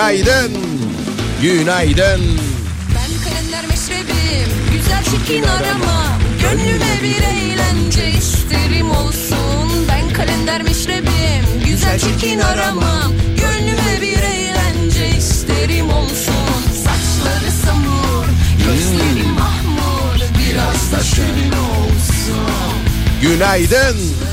Günaydın. Günaydın. Ben kalender meşrebim Güzel çirkin aramam Gönlüme bir eğlence isterim olsun Ben kalender meşrebim Güzel çirkin aramam Gönlüme bir eğlence isterim olsun Saçları samur Gözleri mahmur Biraz da şirin olsun Günaydın.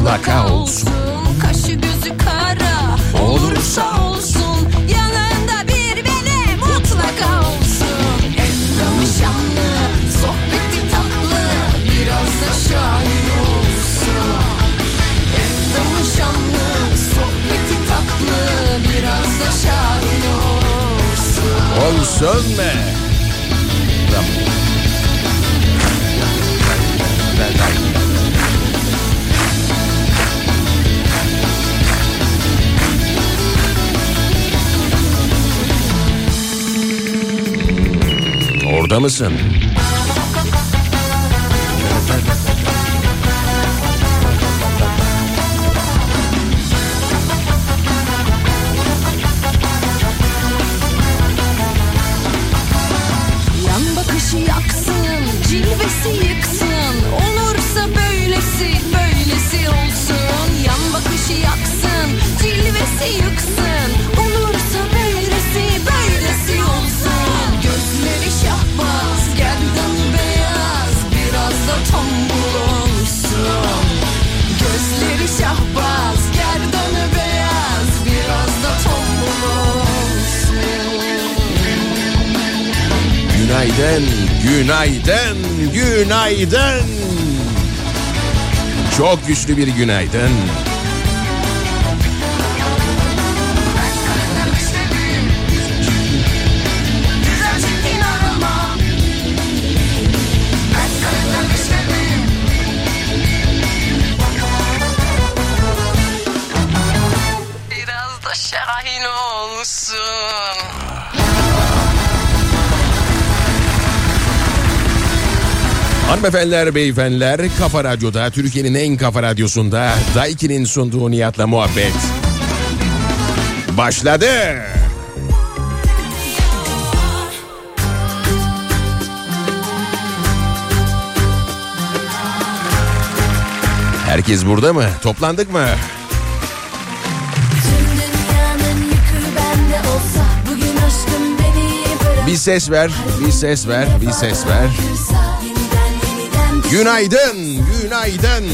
Mutlaka olsun. Kaşı gözü kara olursa olsun Yanında bir benim mutlaka olsun Endamı şanlı sohbeti tatlı Biraz da şahin olsun Endamı şanlı sohbeti tatlı Biraz da şahin olsun Olsun be. Orada günaydın, günaydın. Çok güçlü bir günaydın. Hanımefendiler, beyefendiler, Kafa Radyo'da, Türkiye'nin en kafa radyosunda Daiki'nin sunduğu Nihat'la muhabbet. Başladı. Herkes burada mı? Toplandık mı? Aşkım beni bırak Bir ses ver, bir ses ver, bir ses ver. Günaydın, günaydın.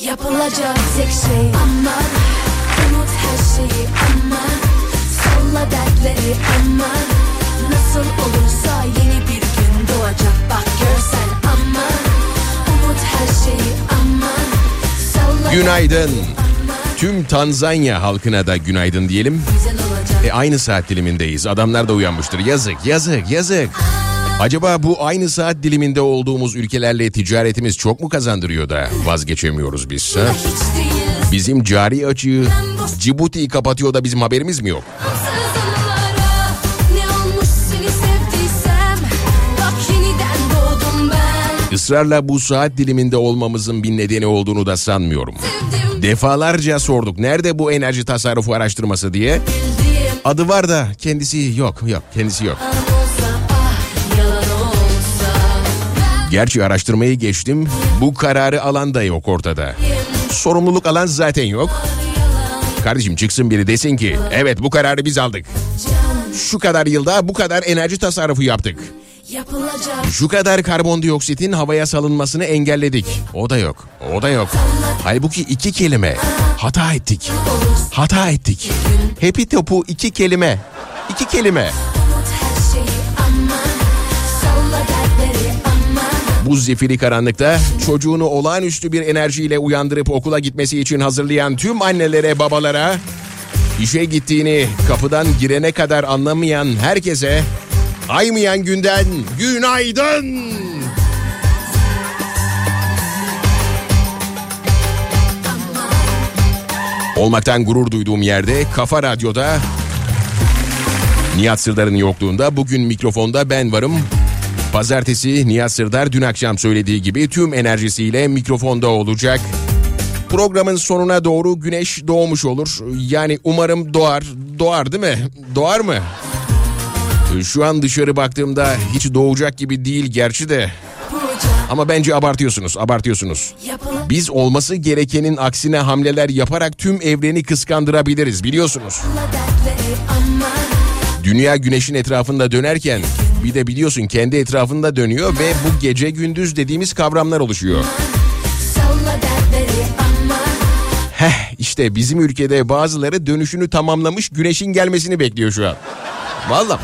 Yapılacak tek şey aman Unut her şeyi aman Salla dertleri aman Nasıl olursa yeni bir gün doğacak Bak görsen aman Unut her şeyi aman Günaydın. tüm Tanzanya halkına da günaydın diyelim. E aynı saat dilimindeyiz. Adamlar da uyanmıştır. Yazık, yazık, yazık. Acaba bu aynı saat diliminde olduğumuz ülkelerle ticaretimiz çok mu kazandırıyor da vazgeçemiyoruz biz? Ha? Bizim cari açığı Cibuti'yi kapatıyor da bizim haberimiz mi yok? Ben Israrla bu saat diliminde olmamızın bir nedeni olduğunu da sanmıyorum. Defalarca sorduk nerede bu enerji tasarrufu araştırması diye. Adı var da kendisi yok yok kendisi yok. Gerçi araştırmayı geçtim bu kararı alan da yok ortada. Sorumluluk alan zaten yok. Kardeşim çıksın biri desin ki evet bu kararı biz aldık. Şu kadar yılda bu kadar enerji tasarrufu yaptık. Yapılacak Şu kadar karbondioksitin havaya salınmasını engelledik. O da yok. O da yok. Halbuki iki kelime. Hata ettik. Hata ettik. Hepi topu iki kelime. İki kelime. Bu zifiri karanlıkta çocuğunu olağanüstü bir enerjiyle uyandırıp okula gitmesi için hazırlayan tüm annelere, babalara, işe gittiğini kapıdan girene kadar anlamayan herkese aymayan günden günaydın. Olmaktan gurur duyduğum yerde Kafa Radyo'da Nihat Sırdar'ın yokluğunda bugün mikrofonda ben varım. Pazartesi Nihat Sırdar dün akşam söylediği gibi tüm enerjisiyle mikrofonda olacak. Programın sonuna doğru güneş doğmuş olur. Yani umarım doğar. Doğar değil mi? Doğar mı? Şu an dışarı baktığımda hiç doğacak gibi değil gerçi de. Ama bence abartıyorsunuz, abartıyorsunuz. Biz olması gerekenin aksine hamleler yaparak tüm evreni kıskandırabiliriz biliyorsunuz. Dünya güneşin etrafında dönerken bir de biliyorsun kendi etrafında dönüyor ve bu gece gündüz dediğimiz kavramlar oluşuyor. Heh işte bizim ülkede bazıları dönüşünü tamamlamış güneşin gelmesini bekliyor şu an. Vallahi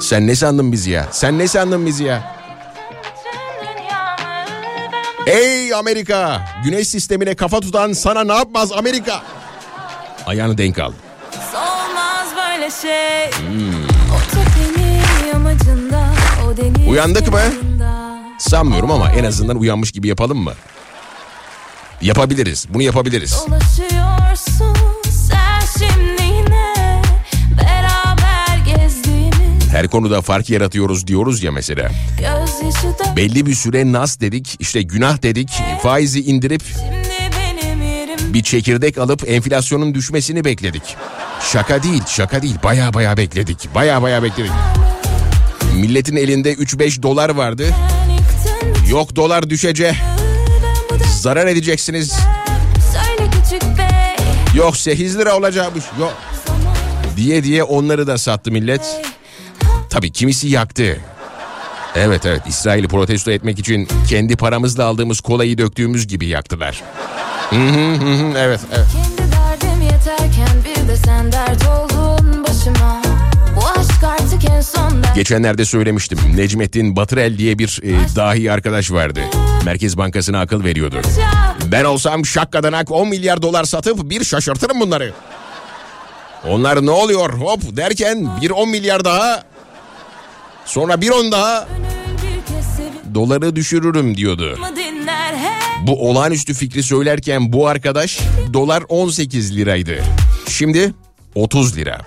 sen ne sandın bizi ya? Sen ne sandın bizi ya? Ey Amerika! Güneş sistemine kafa tutan sana ne yapmaz Amerika? Ayağını denk al. Olmaz böyle şey deniz Uyandık mı? Sanmıyorum ama en azından uyanmış gibi yapalım mı? Yapabiliriz. Bunu yapabiliriz. Dolaşıyorsun sen şimdi Her konuda fark yaratıyoruz diyoruz ya mesela. Belli bir süre nas dedik, işte günah dedik, faizi indirip bir çekirdek alıp enflasyonun düşmesini bekledik. Şaka değil, şaka değil. Baya baya bekledik. Baya baya bekledik. Milletin elinde 3-5 dolar vardı. Yok dolar da Zarar edeceksiniz. Yok 8 lira olacakmış. Yok. Diye diye onları da sattı millet. Tabii kimisi yaktı. Evet evet İsrail'i protesto etmek için kendi paramızla aldığımız kolayı döktüğümüz gibi yaktılar. Hı hı hı hı, evet evet. Kendi derdim yeterken bir de sen dert oldun başıma Geçenlerde söylemiştim. Necmettin Batırel diye bir e, dahi arkadaş vardı. Merkez Bankası'na akıl veriyordu. Ben olsam şakkadanak 10 milyar dolar satıp bir şaşırtırım bunları. Onlar ne oluyor hop derken bir 10 milyar daha sonra bir 10 daha doları düşürürüm diyordu. Bu olağanüstü fikri söylerken bu arkadaş dolar 18 liraydı. Şimdi 30 lira.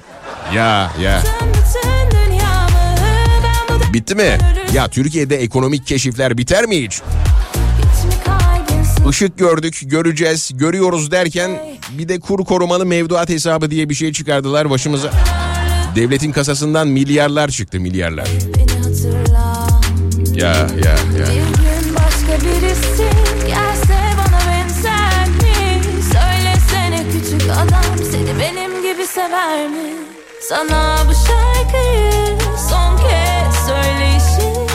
Ya ya bitti mi? Ya Türkiye'de ekonomik keşifler biter mi hiç? Işık gördük, göreceğiz, görüyoruz derken bir de kur korumalı mevduat hesabı diye bir şey çıkardılar başımıza. Devletin kasasından milyarlar çıktı milyarlar. Ya ya ya. Bir gün başka birisi gelse bana benzer mi? Söylesene küçük adam seni benim gibi sever mi? Sana bu şarkıyı son kez söyleyişim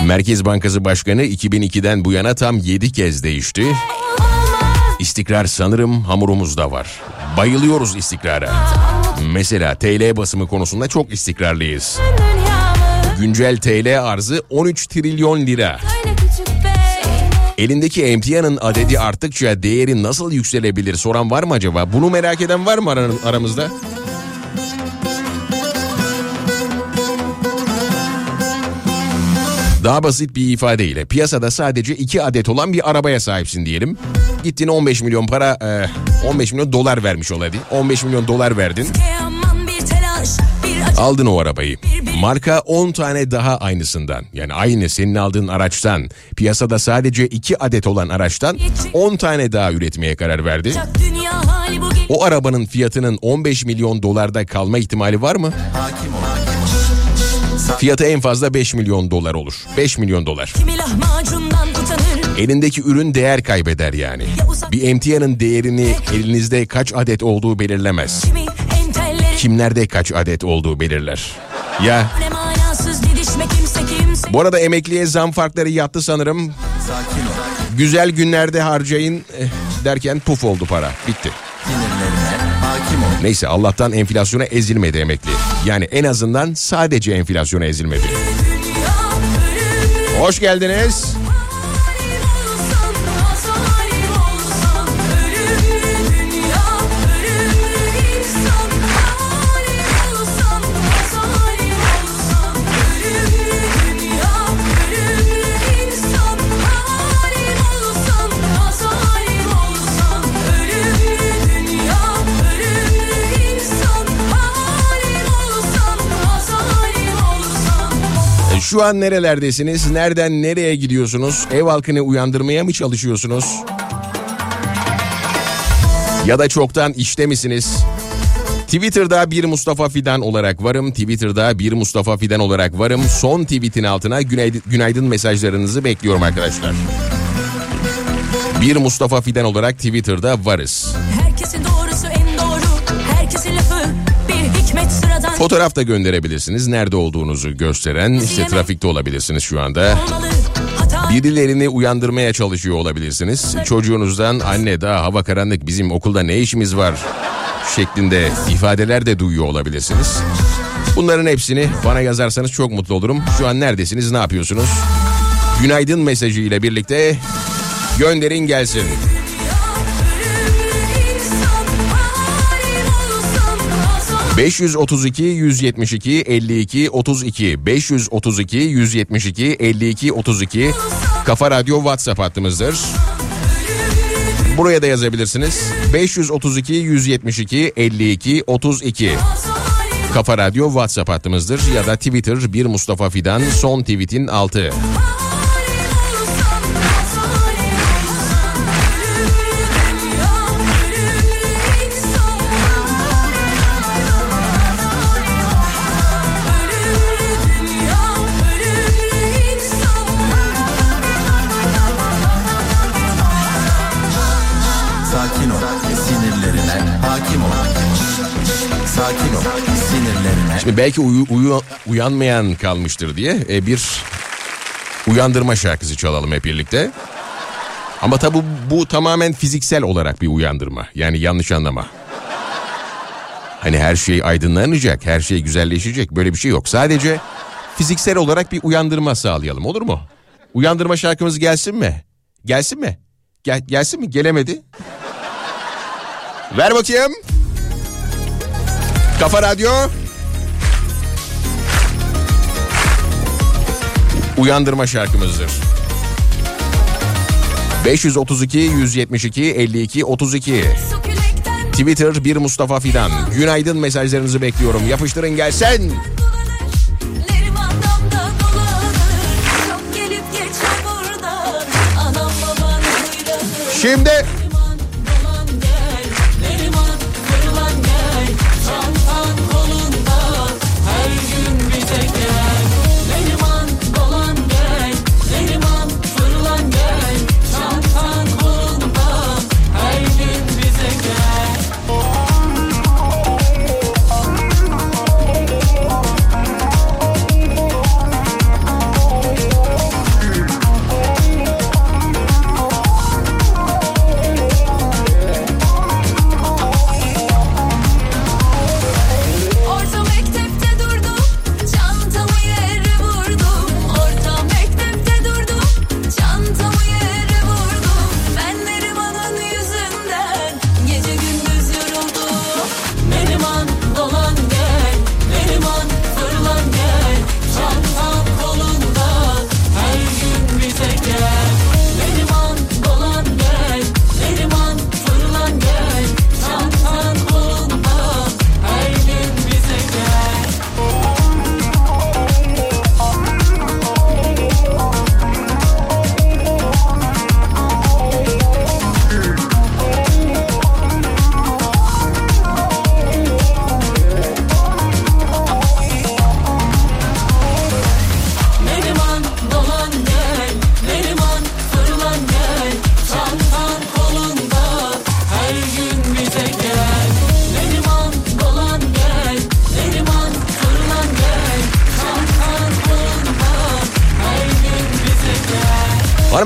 de Merkez Bankası Başkanı 2002'den bu yana tam 7 kez değişti. İstikrar sanırım hamurumuzda var. Bayılıyoruz istikrara. Mesela TL basımı konusunda çok istikrarlıyız. dünyamı Güncel TL arzı 13 trilyon lira. Elindeki emtianın adedi arttıkça değeri nasıl yükselebilir soran var mı acaba? Bunu merak eden var mı aramızda? Daha basit bir ifadeyle piyasada sadece iki adet olan bir arabaya sahipsin diyelim. Gittin 15 milyon para, e, 15 milyon dolar vermiş ol hadi. 15 milyon dolar verdin. Aldın o arabayı. Marka 10 tane daha aynısından yani aynı senin aldığın araçtan piyasada sadece 2 adet olan araçtan 10 tane daha üretmeye karar verdi. O arabanın fiyatının 15 milyon dolarda kalma ihtimali var mı? Fiyatı en fazla 5 milyon dolar olur. 5 milyon dolar. Elindeki ürün değer kaybeder yani. Bir emtianın değerini elinizde kaç adet olduğu belirlemez. Kimi Kimlerde kaç adet olduğu belirler. Ya Bu arada emekliye zam farkları yattı sanırım. Güzel günlerde harcayın eh, derken puf oldu para. Bitti. Neyse Allah'tan enflasyona ezilmedi emekli. Yani en azından sadece enflasyona ezilmedi. Hoş geldiniz. Şu an nerelerdesiniz? Nereden nereye gidiyorsunuz? Ev halkını uyandırmaya mı çalışıyorsunuz? Ya da çoktan işte misiniz? Twitter'da bir Mustafa Fidan olarak varım. Twitter'da bir Mustafa Fidan olarak varım. Son tweetin altına günaydın, günaydın mesajlarınızı bekliyorum arkadaşlar. Bir Mustafa Fidan olarak Twitter'da varız. Herkesin Fotoğraf da gönderebilirsiniz. Nerede olduğunuzu gösteren. işte trafikte olabilirsiniz şu anda. Birilerini uyandırmaya çalışıyor olabilirsiniz. Çocuğunuzdan anne daha hava karanlık bizim okulda ne işimiz var şeklinde ifadeler de duyuyor olabilirsiniz. Bunların hepsini bana yazarsanız çok mutlu olurum. Şu an neredesiniz ne yapıyorsunuz? Günaydın mesajı ile birlikte gönderin gelsin. 532 172 52 32 532 172 52 32 Kafa Radyo WhatsApp hattımızdır. Buraya da yazabilirsiniz. 532 172 52 32 Kafa Radyo WhatsApp hattımızdır ya da Twitter bir Mustafa Fidan son tweetin altı. Şimdi belki uyu, uyu- uyanmayan kalmıştır diye e, bir uyandırma şarkısı çalalım hep birlikte. Ama tabi bu, tamamen fiziksel olarak bir uyandırma. Yani yanlış anlama. Hani her şey aydınlanacak, her şey güzelleşecek böyle bir şey yok. Sadece fiziksel olarak bir uyandırma sağlayalım olur mu? Uyandırma şarkımız gelsin mi? Gelsin mi? Gel, gelsin mi? Gelemedi. Ver bakayım. Kafa Radyo. Uyandırma şarkımızdır. 532 172 52 32 Twitter bir Mustafa Fidan. Günaydın mesajlarınızı bekliyorum. Yapıştırın gelsin. Neriman'dan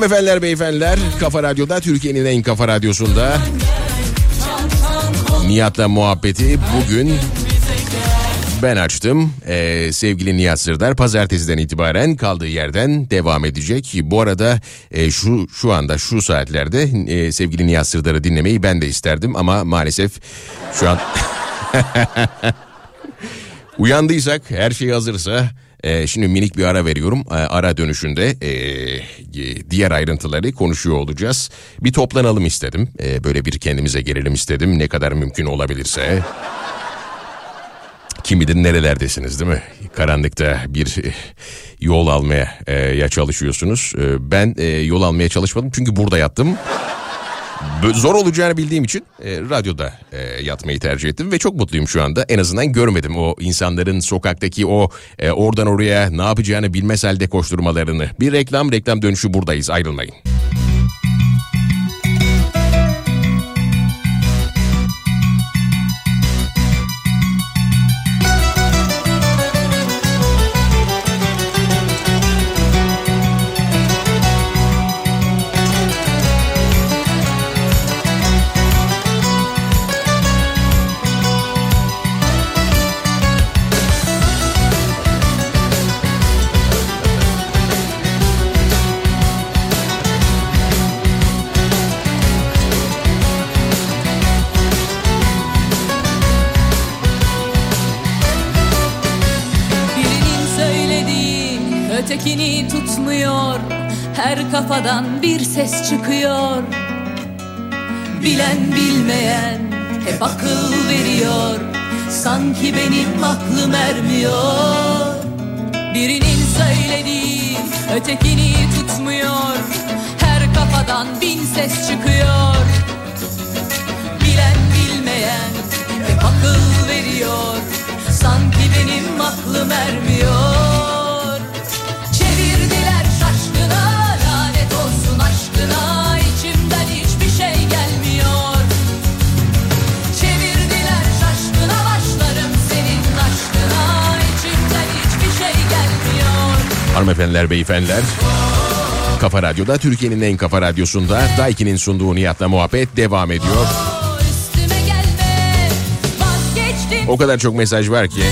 Hanımefendiler, beyefendiler, Kafa Radyo'da, Türkiye'nin en kafa radyosunda Nihat'la muhabbeti bugün ben açtım. Ee, sevgili Nihat Sırdar pazartesiden itibaren kaldığı yerden devam edecek. Bu arada e, şu şu anda şu saatlerde e, sevgili Nihat Sırdar'ı dinlemeyi ben de isterdim ama maalesef şu an uyandıysak her şey hazırsa e, şimdi minik bir ara veriyorum. E, ara dönüşünde e, diğer ayrıntıları konuşuyor olacağız. Bir toplanalım istedim. E, böyle bir kendimize gelelim istedim. Ne kadar mümkün olabilirse. Kim bilir nerelerdesiniz değil mi? Karanlıkta bir e, yol almaya e, ya çalışıyorsunuz. Ben e, yol almaya çalışmadım çünkü burada yattım. Zor olacağını bildiğim için e, radyoda e, yatmayı tercih ettim ve çok mutluyum şu anda. En azından görmedim o insanların sokaktaki o e, oradan oraya ne yapacağını bilmez halde koşturmalarını. Bir reklam reklam dönüşü buradayız ayrılmayın. Her kafadan bir ses çıkıyor. Bilen bilmeyen hep akıl veriyor. Sanki benim aklım ermiyor. Birinin söylediği ötekini tutmuyor. Her kafadan bin ses çıkıyor. Bilen bilmeyen hep akıl veriyor. Sanki benim aklım ermiyor Hanımefendiler, beyefendiler. Kafa Radyo'da Türkiye'nin en kafa radyosunda Daiki'nin sunduğu Nihat'la muhabbet devam ediyor. O kadar çok mesaj var ki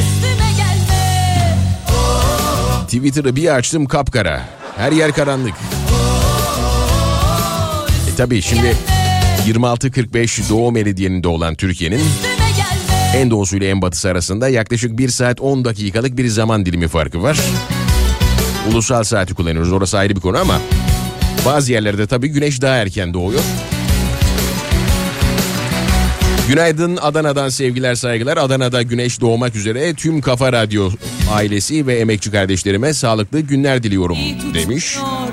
Twitter'ı bir açtım kapkara. Her yer karanlık. E tabii şimdi 26.45 Doğu Meridyeninde olan Türkiye'nin en doğusuyla en batısı arasında yaklaşık 1 saat 10 dakikalık bir zaman dilimi farkı var. Ulusal saati kullanıyoruz orası ayrı bir konu ama bazı yerlerde tabii güneş daha erken doğuyor. Günaydın Adana'dan sevgiler saygılar. Adana'da güneş doğmak üzere tüm Kafa Radyo ailesi ve emekçi kardeşlerime sağlıklı günler diliyorum demiş. tutmuyor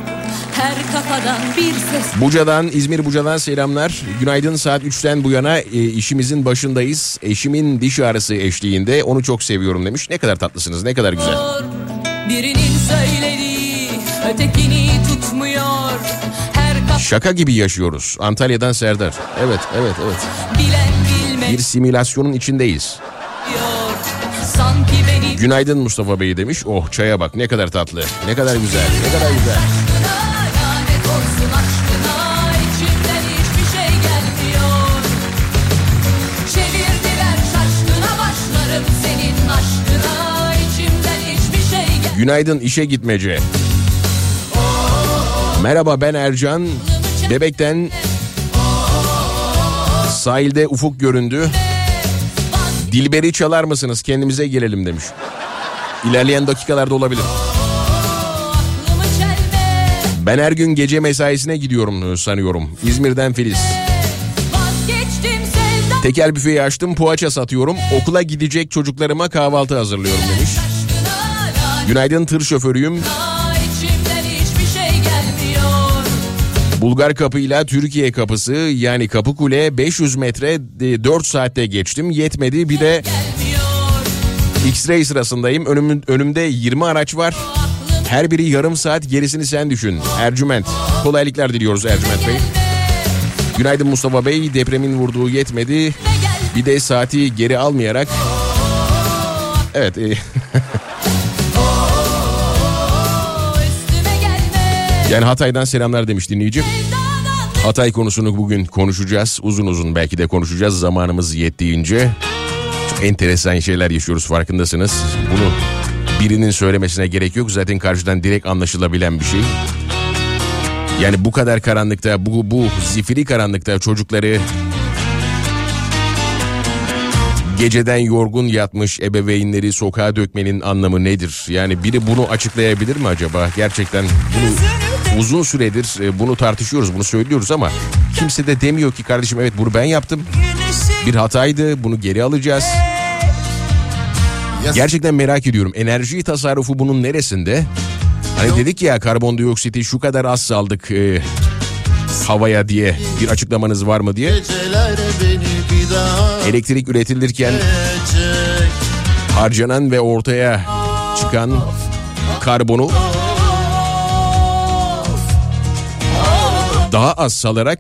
Her kafadan bir ses Buca'dan, İzmir Buca'dan selamlar. Günaydın saat 3'ten bu yana e, işimizin başındayız. Eşimin diş ağrısı eşliğinde onu çok seviyorum demiş. Ne kadar tatlısınız, ne kadar güzel. Birinin söylediği ötekini tutmuyor Şaka gibi yaşıyoruz. Antalya'dan Serdar. Evet, evet, evet. Bir simülasyonun içindeyiz. Günaydın Mustafa Bey demiş. Oh çaya bak ne kadar tatlı. Ne kadar güzel, ne kadar güzel. Günaydın işe gitmece. Merhaba ben Ercan. Bebekten sahilde ufuk göründü. Dilberi çalar mısınız kendimize gelelim demiş. İlerleyen dakikalarda olabilir. Ben her gün gece mesaisine gidiyorum sanıyorum. İzmir'den Filiz. Tekel büfeyi açtım poğaça satıyorum. Okula gidecek çocuklarıma kahvaltı hazırlıyorum demiş. Günaydın tır şoförüyüm. şey Bulgar kapıyla Türkiye kapısı yani Kapıkule 500 metre 4 saatte geçtim. Yetmedi bir de X-ray sırasındayım. Önümün, önümde 20 araç var. Her biri yarım saat gerisini sen düşün. Ercüment. Kolaylıklar diliyoruz Ercüment Bey. Günaydın Mustafa Bey. Depremin vurduğu yetmedi. Bir de saati geri almayarak... Evet. e, Yani Hatay'dan selamlar demiş dinleyici. Hatay konusunu bugün konuşacağız. Uzun uzun belki de konuşacağız zamanımız yettiğince. Çok enteresan şeyler yaşıyoruz farkındasınız. Bunu birinin söylemesine gerek yok. Zaten karşıdan direkt anlaşılabilen bir şey. Yani bu kadar karanlıkta, bu, bu zifiri karanlıkta çocukları geceden yorgun yatmış ebeveynleri sokağa dökmenin anlamı nedir? Yani biri bunu açıklayabilir mi acaba? Gerçekten bunu uzun süredir e, bunu tartışıyoruz, bunu söylüyoruz ama kimse de demiyor ki kardeşim evet bunu ben yaptım. Bir hataydı, bunu geri alacağız. Gerçekten merak ediyorum. Enerji tasarrufu bunun neresinde? Hani dedik ya karbondioksiti şu kadar az saldık e, havaya diye bir açıklamanız var mı diye. Elektrik üretilirken harcanan ve ortaya çıkan karbonu daha az salarak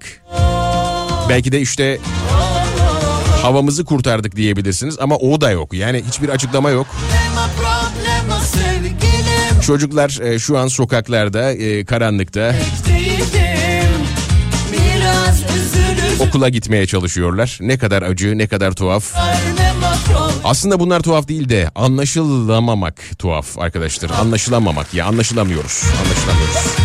belki de işte havamızı kurtardık diyebilirsiniz ama o da yok. Yani hiçbir açıklama yok. Çocuklar e, şu an sokaklarda, e, karanlıkta okula gitmeye çalışıyorlar. Ne kadar acı, ne kadar tuhaf. Aslında bunlar tuhaf değil de anlaşılamamak tuhaf arkadaşlar. Anlaşılamamak ya anlaşılamıyoruz. Anlaşılamıyoruz.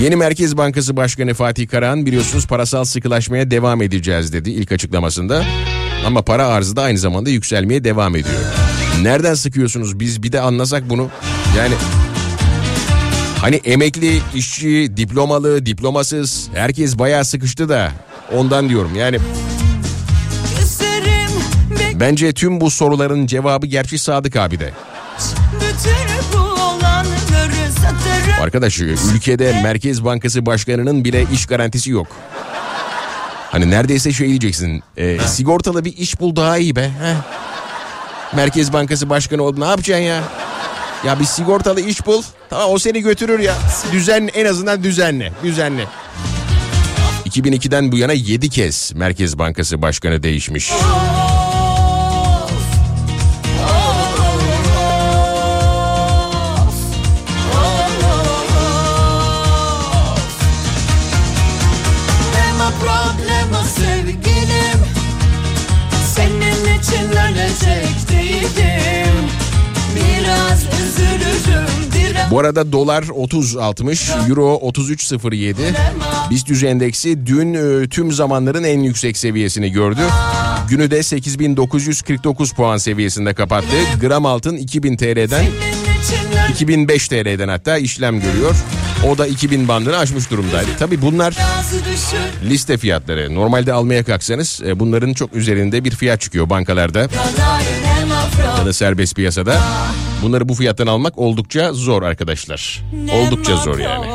Yeni Merkez Bankası Başkanı Fatih Karahan biliyorsunuz parasal sıkılaşmaya devam edeceğiz dedi ilk açıklamasında. Ama para arzı da aynı zamanda yükselmeye devam ediyor. Nereden sıkıyorsunuz biz bir de anlasak bunu. Yani hani emekli, işçi, diplomalı, diplomasız herkes bayağı sıkıştı da ondan diyorum. Yani Bence tüm bu soruların cevabı gerçi Sadık abi de. Arkadaş ülkede Merkez Bankası Başkanı'nın bile iş garantisi yok. Hani neredeyse şey diyeceksin. e, sigortalı bir iş bul daha iyi be. heh. Merkez Bankası Başkanı oldu ne yapacaksın ya? Ya bir sigortalı iş bul. Tamam o seni götürür ya. Düzen en azından düzenli. Düzenli. 2002'den bu yana 7 kez Merkez Bankası Başkanı değişmiş. Problema, Bu arada dolar 30.60, euro 33.07. BIST endeksi dün e, tüm zamanların en yüksek seviyesini gördü. Günü de 8949 puan seviyesinde kapattı. Gram altın 2000 TL'den Senin için ölecek 2005 TL'den hatta işlem görüyor. O da 2000 bandını aşmış durumdaydı. Tabi bunlar liste fiyatları. Normalde almaya kalksanız e, bunların çok üzerinde bir fiyat çıkıyor bankalarda ya da serbest piyasada. Bunları bu fiyattan almak oldukça zor arkadaşlar. Oldukça zor yani.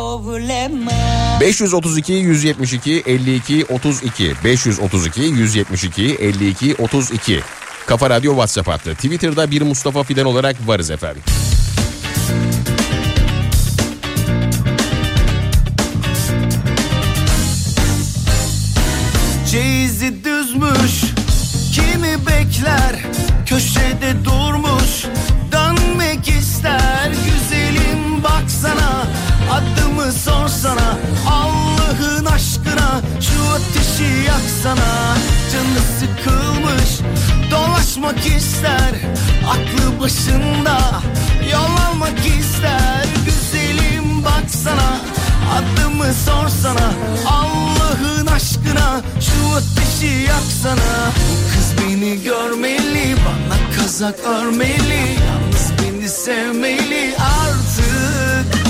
532 172 52 32 532 172 52 32 Kafa Radyo WhatsApp hattı. Twitter'da bir Mustafa Fidan olarak varız efendim. Çeyizi düzmüş Kimi bekler Köşede durmuş. Dönmek ister Güzelim baksana. Adımı sorsana Allah'ın aşkına. Şu ateşi yaksana Canı sıkılmış. Dolaşmak ister Aklı başında. Yol almak ister Güzelim baksana Adımı sorsana Allah'ın aşkına Şu ateşi yaksana Bu kız beni görmeli Bana kazak örmeli Yalnız beni sevmeli artık.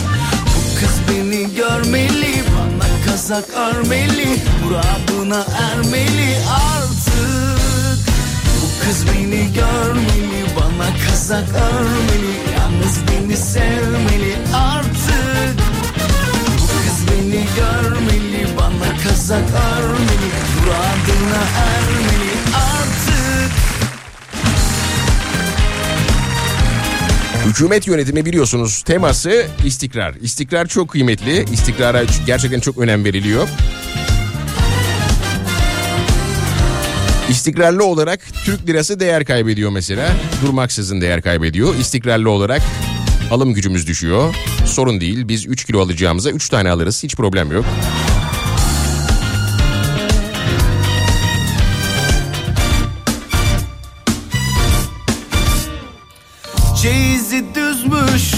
Bu kız beni görmeli Bana kazak örmeli Muradına ermeli artık. Bu kız beni görmeli Bana kazak örmeli Yalnız beni sevmeli Kazak örmeli Muradına ermeli artık Hükümet yönetimi biliyorsunuz teması istikrar. İstikrar çok kıymetli. İstikrara gerçekten çok önem veriliyor. İstikrarlı olarak Türk lirası değer kaybediyor mesela. Durmaksızın değer kaybediyor. İstikrarlı olarak alım gücümüz düşüyor. Sorun değil biz 3 kilo alacağımıza 3 tane alırız hiç problem yok. Çeyizi düzmüş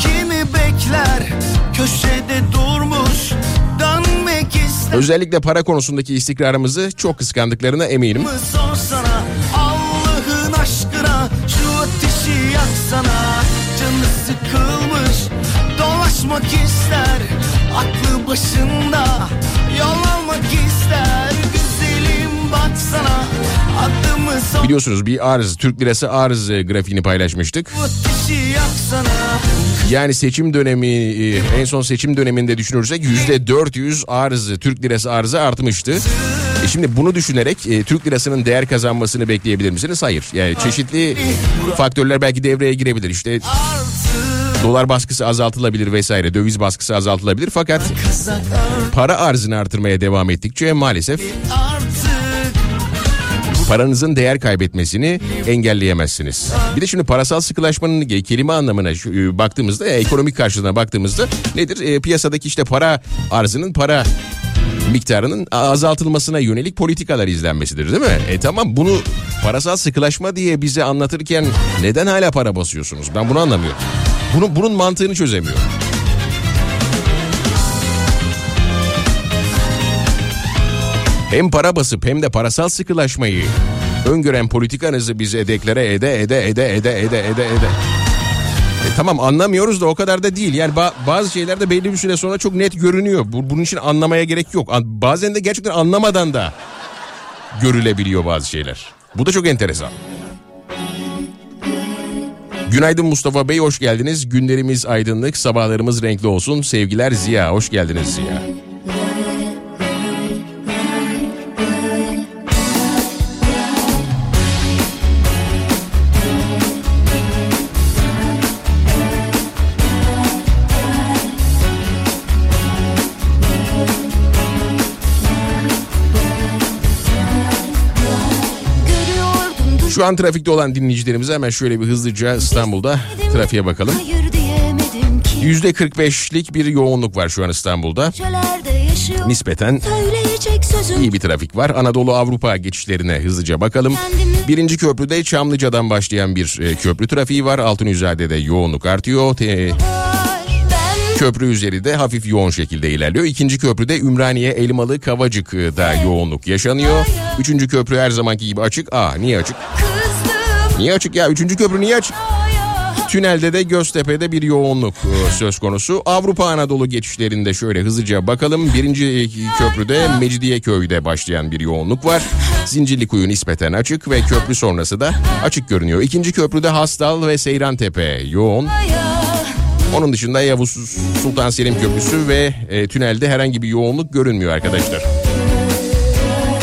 Kimi bekler Köşede durmuş Dönmek ister. Özellikle para konusundaki istikrarımızı çok kıskandıklarına eminim. sorsana Allah'ın aşkına Şu ateşi yaksana. Canı sıkılmış Dolaşmak ister. Aklı başında Yol almak ister Biliyorsunuz bir arz Türk lirası arz e, grafiğini paylaşmıştık. Yani seçim dönemi e, en son seçim döneminde düşünürsek yüzde 400 arz Türk lirası arzı artmıştı. E şimdi bunu düşünerek e, Türk lirasının değer kazanmasını bekleyebilir misiniz? Hayır. Yani çeşitli faktörler belki devreye girebilir. İşte dolar baskısı azaltılabilir vesaire, döviz baskısı azaltılabilir fakat para arzını artırmaya devam ettikçe maalesef paranızın değer kaybetmesini engelleyemezsiniz. Bir de şimdi parasal sıkılaşmanın kelime anlamına e, baktığımızda, e, ekonomik karşılığına baktığımızda nedir? E, piyasadaki işte para arzının para miktarının azaltılmasına yönelik politikalar izlenmesidir değil mi? E tamam bunu parasal sıkılaşma diye bize anlatırken neden hala para basıyorsunuz? Ben bunu anlamıyorum. Bunu, bunun mantığını çözemiyorum. Hem para basıp hem de parasal sıkılaşmayı öngören politikanızı bize deklare ede ede ede ede ede ede ede. E tamam anlamıyoruz da o kadar da değil. Yani ba- bazı şeyler de belli bir süre sonra çok net görünüyor. Bu- bunun için anlamaya gerek yok. An- bazen de gerçekten anlamadan da görülebiliyor bazı şeyler. Bu da çok enteresan. Günaydın Mustafa Bey hoş geldiniz. Günlerimiz aydınlık, sabahlarımız renkli olsun. Sevgiler Ziya, hoş geldiniz Ziya. Şu an trafikte olan dinleyicilerimize hemen şöyle bir hızlıca İstanbul'da trafiğe bakalım. Hayır diyemedim ki %45'lik bir yoğunluk var şu an İstanbul'da. Nispeten iyi bir trafik var. Anadolu Avrupa geçişlerine hızlıca bakalım. Birinci köprüde Çamlıca'dan başlayan bir e, köprü trafiği var. Altınüzade'de yoğunluk artıyor. Te- köprü üzeri de hafif yoğun şekilde ilerliyor. İkinci köprüde Ümraniye, Elmalı, Kavacık'da yoğunluk yaşanıyor. Üçüncü köprü her zamanki gibi açık. Aa niye açık? Niye açık ya? Üçüncü köprü niye açık? Tünelde de Göztepe'de bir yoğunluk e, söz konusu. Avrupa Anadolu geçişlerinde şöyle hızlıca bakalım. Birinci köprüde Mecidiyeköy'de başlayan bir yoğunluk var. Zincirlikuyu nispeten açık ve köprü sonrası da açık görünüyor. İkinci köprüde Hastal ve Seyrantepe yoğun. Onun dışında Yavuz Sultan Selim Köprüsü ve e, tünelde herhangi bir yoğunluk görünmüyor arkadaşlar.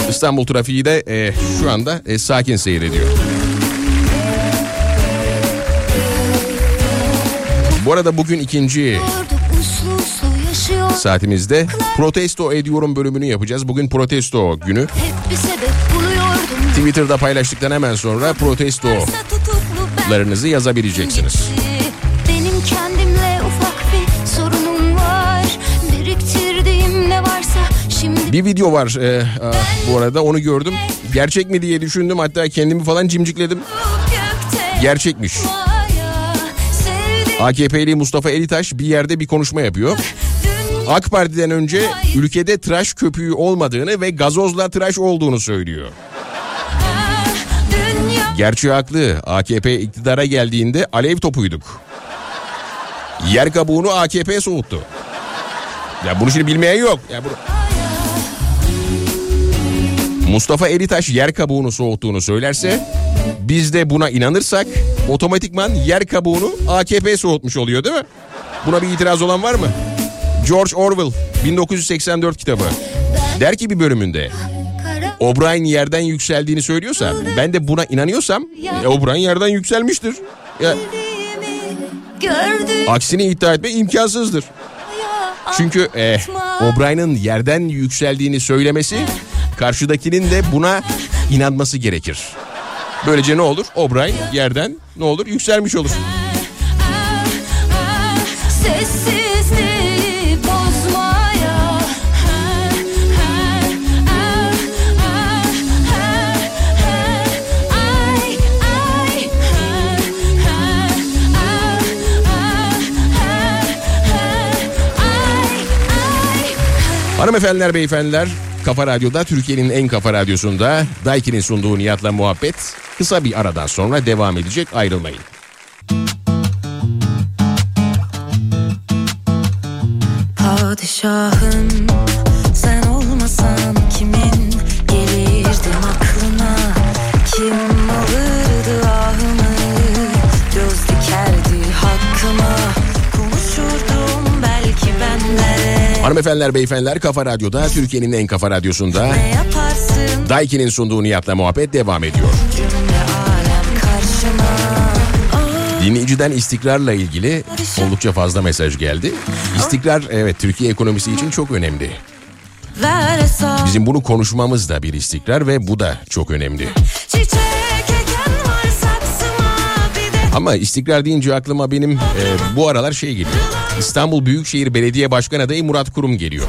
İstanbul trafiği de e, şu anda e, sakin seyrediyor. Bu arada bugün ikinci saatimizde protesto ediyorum bölümünü yapacağız. Bugün protesto günü. Twitter'da paylaştıktan hemen sonra protestolarınızı yazabileceksiniz. Bir video var e, a, bu arada onu gördüm. Gerçek mi diye düşündüm hatta kendimi falan cimcikledim. Gerçekmiş. AKP'li Mustafa Elitaş bir yerde bir konuşma yapıyor. AK Parti'den önce ülkede tıraş köpüğü olmadığını ve gazozla tıraş olduğunu söylüyor. Gerçi haklı. AKP iktidara geldiğinde alev topuyduk. Yer kabuğunu AKP soğuttu. Ya bunu şimdi bilmeyen yok. Ya bunu... Mustafa Elitaş yer kabuğunu soğuttuğunu söylerse biz de buna inanırsak otomatikman yer kabuğunu AKP soğutmuş oluyor değil mi? Buna bir itiraz olan var mı? George Orwell 1984 kitabı. Der ki bir bölümünde O'Brien yerden yükseldiğini söylüyorsa ben de buna inanıyorsam e, O'Brien yerden yükselmiştir. Ya, aksini iddia etme imkansızdır. Çünkü e, O'Brien'in yerden yükseldiğini söylemesi Karşıdakinin de buna inanması gerekir. Böylece ne olur? O'Brien yerden ne olur? Yükselmiş olur. Hanımefendiler, beyefendiler Kafa Radyo'da Türkiye'nin en kafa radyosunda Daiki'nin sunduğu Nihat'la muhabbet kısa bir aradan sonra devam edecek ayrılmayın. Padişahım sen olmasan kimin gelirdim aklına Kim Hanımefendiler, beyefendiler, Kafa Radyo'da Türkiye'nin en kafa radyosunda Daiki'nin sunduğu Nihat'la muhabbet devam ediyor. karşıma Dinleyiciden istikrarla ilgili oldukça fazla mesaj geldi. İstikrar evet Türkiye ekonomisi için çok önemli. Bizim bunu konuşmamız da bir istikrar ve bu da çok önemli. Çiçek Ama istikrar deyince aklıma benim e, bu aralar şey geliyor. İstanbul Büyükşehir Belediye Başkan adayı Murat Kurum geliyor.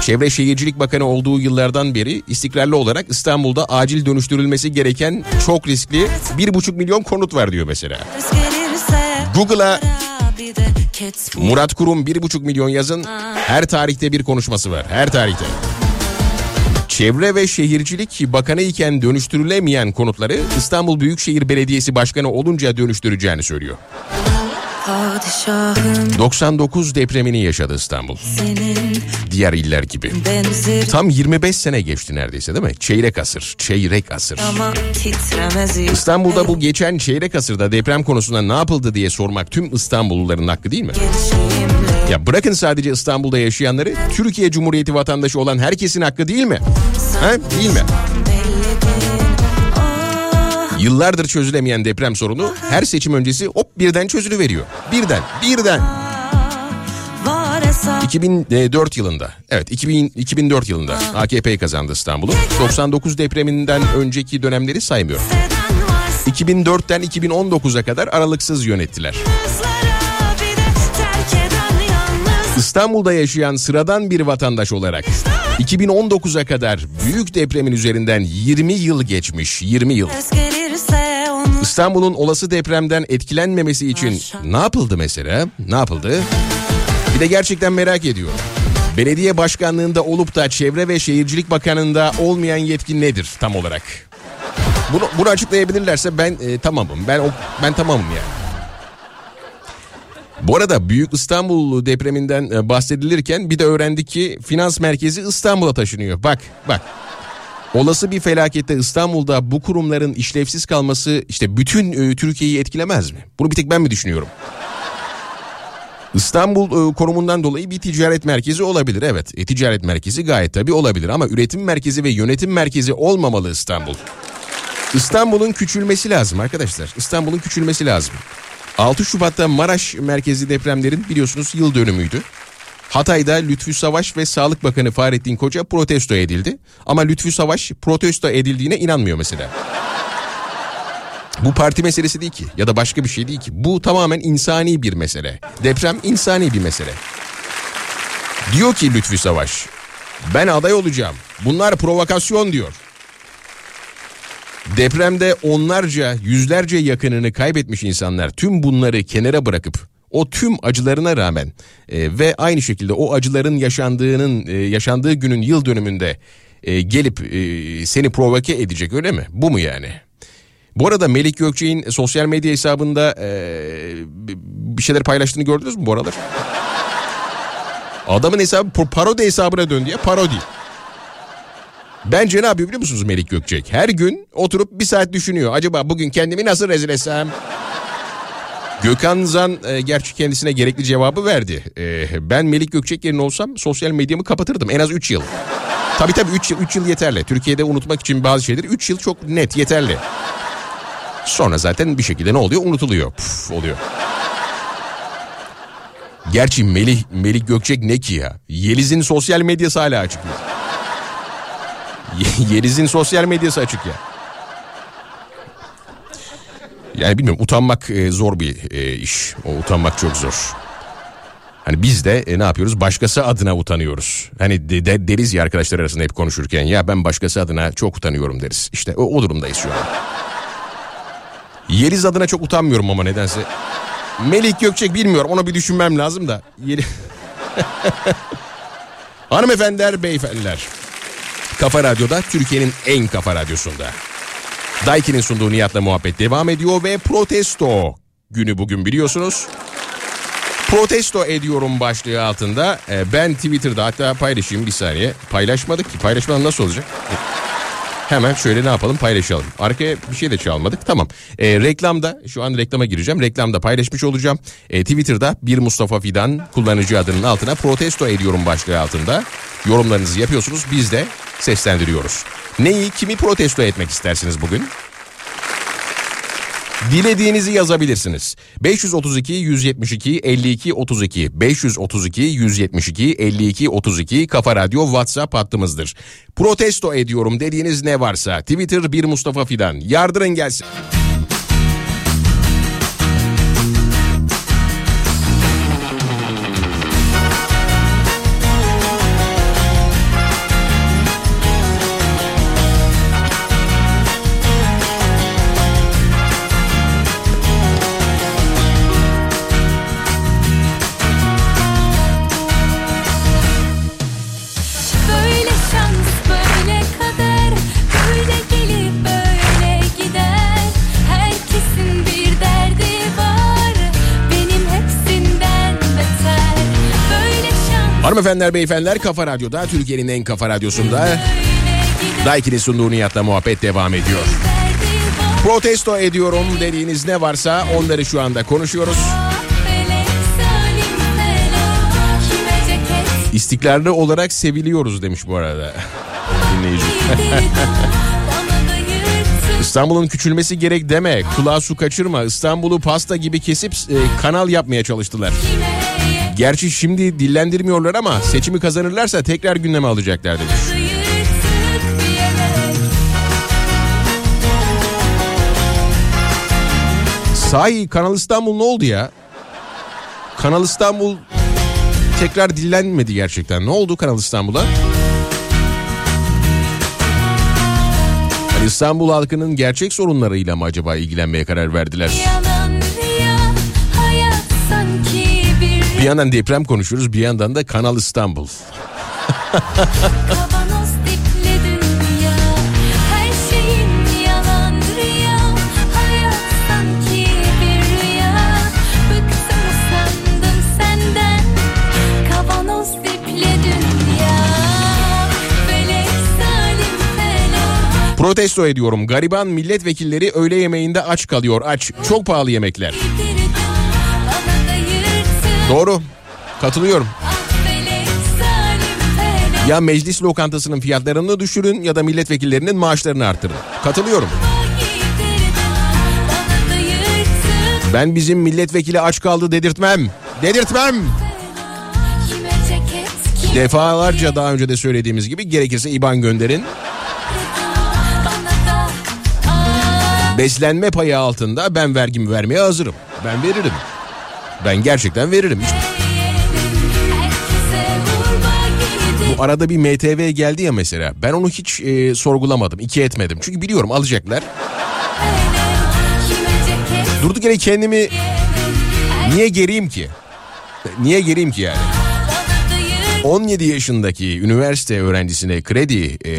Çevre Şehircilik Bakanı olduğu yıllardan beri istikrarlı olarak İstanbul'da acil dönüştürülmesi gereken çok riskli 1,5 milyon konut var diyor mesela. Google'a Murat Kurum 1,5 milyon yazın her tarihte bir konuşması var. Her tarihte. Çevre ve Şehircilik Bakanı iken dönüştürülemeyen konutları İstanbul Büyükşehir Belediyesi Başkanı olunca dönüştüreceğini söylüyor. Padişahım 99 depremini yaşadı İstanbul. Diğer iller gibi. Tam 25 sene geçti neredeyse değil mi? Çeyrek asır, çeyrek asır. İstanbul'da bu geçen çeyrek asırda deprem konusunda ne yapıldı diye sormak tüm İstanbulluların hakkı değil mi? gençliğimle Ya bırakın sadece İstanbul'da yaşayanları, Türkiye Cumhuriyeti vatandaşı olan herkesin hakkı değil mi? Ha, değil mi? Yıllardır çözülemeyen deprem sorunu her seçim öncesi hop birden çözülüveriyor. Birden, birden. var hesap 2004 yılında, evet 2000, 2004 yılında AKP kazandı İstanbul'u. 99 depreminden önceki dönemleri saymıyorum. eden var 2004'ten 2019'a kadar aralıksız yönettiler. İstanbul'da yaşayan sıradan bir vatandaş olarak 2019'a kadar büyük depremin üzerinden 20 yıl geçmiş, 20 yıl. İstanbul'un olası depremden etkilenmemesi için ne yapıldı mesela? Ne yapıldı? Bir de gerçekten merak ediyorum. Belediye başkanlığında olup da Çevre ve Şehircilik Bakanlığında olmayan yetki nedir tam olarak? Bunu, bunu açıklayabilirlerse ben e, tamamım. Ben o, ben tamamım yani. Bu arada Büyük İstanbul depreminden e, bahsedilirken bir de öğrendik ki finans merkezi İstanbul'a taşınıyor. Bak bak. Olası bir felakette İstanbul'da bu kurumların işlevsiz kalması işte bütün e, Türkiye'yi etkilemez mi? Bunu bir tek ben mi düşünüyorum? İstanbul e, konumundan dolayı bir ticaret merkezi olabilir evet. E, ticaret merkezi gayet tabii olabilir ama üretim merkezi ve yönetim merkezi olmamalı İstanbul. İstanbul'un küçülmesi lazım arkadaşlar. İstanbul'un küçülmesi lazım. 6 Şubat'ta Maraş merkezi depremlerin biliyorsunuz yıl dönümüydü. Hatay'da Lütfü Savaş ve Sağlık Bakanı Fahrettin Koca protesto edildi. Ama Lütfü Savaş protesto edildiğine inanmıyor mesela. Bu parti meselesi değil ki ya da başka bir şey değil ki. Bu tamamen insani bir mesele. Deprem insani bir mesele. Diyor ki Lütfü Savaş, ben aday olacağım. Bunlar provokasyon diyor. Depremde onlarca, yüzlerce yakınını kaybetmiş insanlar tüm bunları kenara bırakıp o tüm acılarına rağmen e, ve aynı şekilde o acıların yaşandığının e, yaşandığı günün yıl dönümünde e, gelip e, seni provoke edecek öyle mi? Bu mu yani? Bu arada Melik Gökçe'nin sosyal medya hesabında e, bir şeyler paylaştığını gördünüz mü bu aralar? Adamın hesabı parodi hesabına döndü ya parodi. Bence ne yapıyor biliyor musunuz Melik Gökçek? Her gün oturup bir saat düşünüyor. Acaba bugün kendimi nasıl rezil etsem? Gökhan Zan e, gerçi kendisine gerekli cevabı verdi. E, ben Melik Gökçek yerine olsam sosyal medyamı kapatırdım en az 3 yıl. Tabii tabii 3 yıl, 3 yıl yeterli. Türkiye'de unutmak için bazı şeyleri 3 yıl çok net yeterli. Sonra zaten bir şekilde ne oluyor? Unutuluyor. Puf, oluyor. Gerçi Melih, Melik Gökçek ne ki ya? Yeliz'in sosyal medyası hala açık. ya. Ye- Yeliz'in sosyal medyası açık ya. Yani bilmiyorum utanmak e, zor bir e, iş. O utanmak çok zor. Hani biz de e, ne yapıyoruz? Başkası adına utanıyoruz. Hani de, de- deriz ya arkadaşlar arasında hep konuşurken ya ben başkası adına çok utanıyorum deriz. İşte o, o durumdayız şu an. Yeliz adına çok utanmıyorum ama nedense. Melik Gökçek bilmiyorum onu bir düşünmem lazım da. Yeli... Hanımefendiler, beyefendiler. Kafa Radyo'da Türkiye'nin en kafa radyosunda. Daiki'nin sunduğu Nihat'la muhabbet devam ediyor ve protesto günü bugün biliyorsunuz. Protesto ediyorum başlığı altında. Ee, ben Twitter'da hatta paylaşayım bir saniye. Paylaşmadık ki. Paylaşmadan nasıl olacak? Hemen şöyle ne yapalım paylaşalım. Arkaya bir şey de çalmadık. Tamam. Ee, reklamda şu an reklama gireceğim. Reklamda paylaşmış olacağım. Ee, Twitter'da bir Mustafa Fidan kullanıcı adının altına protesto ediyorum başlığı altında. Yorumlarınızı yapıyorsunuz. Biz de seslendiriyoruz. Neyi kimi protesto etmek istersiniz bugün? Dilediğinizi yazabilirsiniz. 532 172 52 32 532 172 52 32 Kafa Radyo WhatsApp hattımızdır. Protesto ediyorum dediğiniz ne varsa Twitter bir Mustafa Fidan yardırın gelsin. Hanımefendiler beyefendiler Kafa Radyo'da Türkiye'nin en kafa radyosunda Daiki'nin sunduğu Nihat'la muhabbet devam ediyor. Protesto ediyorum dediğiniz ne varsa onları şu anda konuşuyoruz. İstiklalli olarak seviliyoruz demiş bu arada dinleyici. İstanbul'un küçülmesi gerek deme. Kulağa su kaçırma. İstanbul'u pasta gibi kesip e, kanal yapmaya çalıştılar. Kime Gerçi şimdi dillendirmiyorlar ama seçimi kazanırlarsa tekrar gündeme alacaklar demiş. Sahi Kanal İstanbul ne oldu ya? Kanal İstanbul tekrar dillenmedi gerçekten. Ne oldu Kanal İstanbul'a? Hani İstanbul halkının gerçek sorunlarıyla mı acaba ilgilenmeye karar verdiler? Bir yandan deprem konuşuyoruz bir yandan da Kanal İstanbul. Protesto ediyorum. Gariban milletvekilleri öğle yemeğinde aç kalıyor. Aç. Çok pahalı yemekler. yırtık Doğru. Katılıyorum. Ya meclis lokantasının fiyatlarını düşürün ya da milletvekillerinin maaşlarını artırın. Katılıyorum. Ben bizim milletvekili aç kaldı dedirtmem. Dedirtmem. Defalarca daha önce de söylediğimiz gibi gerekirse IBAN gönderin. Beslenme payı altında ben vergimi vermeye hazırım. Ben veririm. Ben gerçekten veririm. Hiç- Bu arada bir MTV geldi ya mesela. Ben onu hiç e, sorgulamadım, iki etmedim. Çünkü biliyorum alacaklar. Durduk yere kendimi niye gereyim ki? Niye gereyim ki yani? bana da yırtık 17 yaşındaki üniversite öğrencisine kredi e,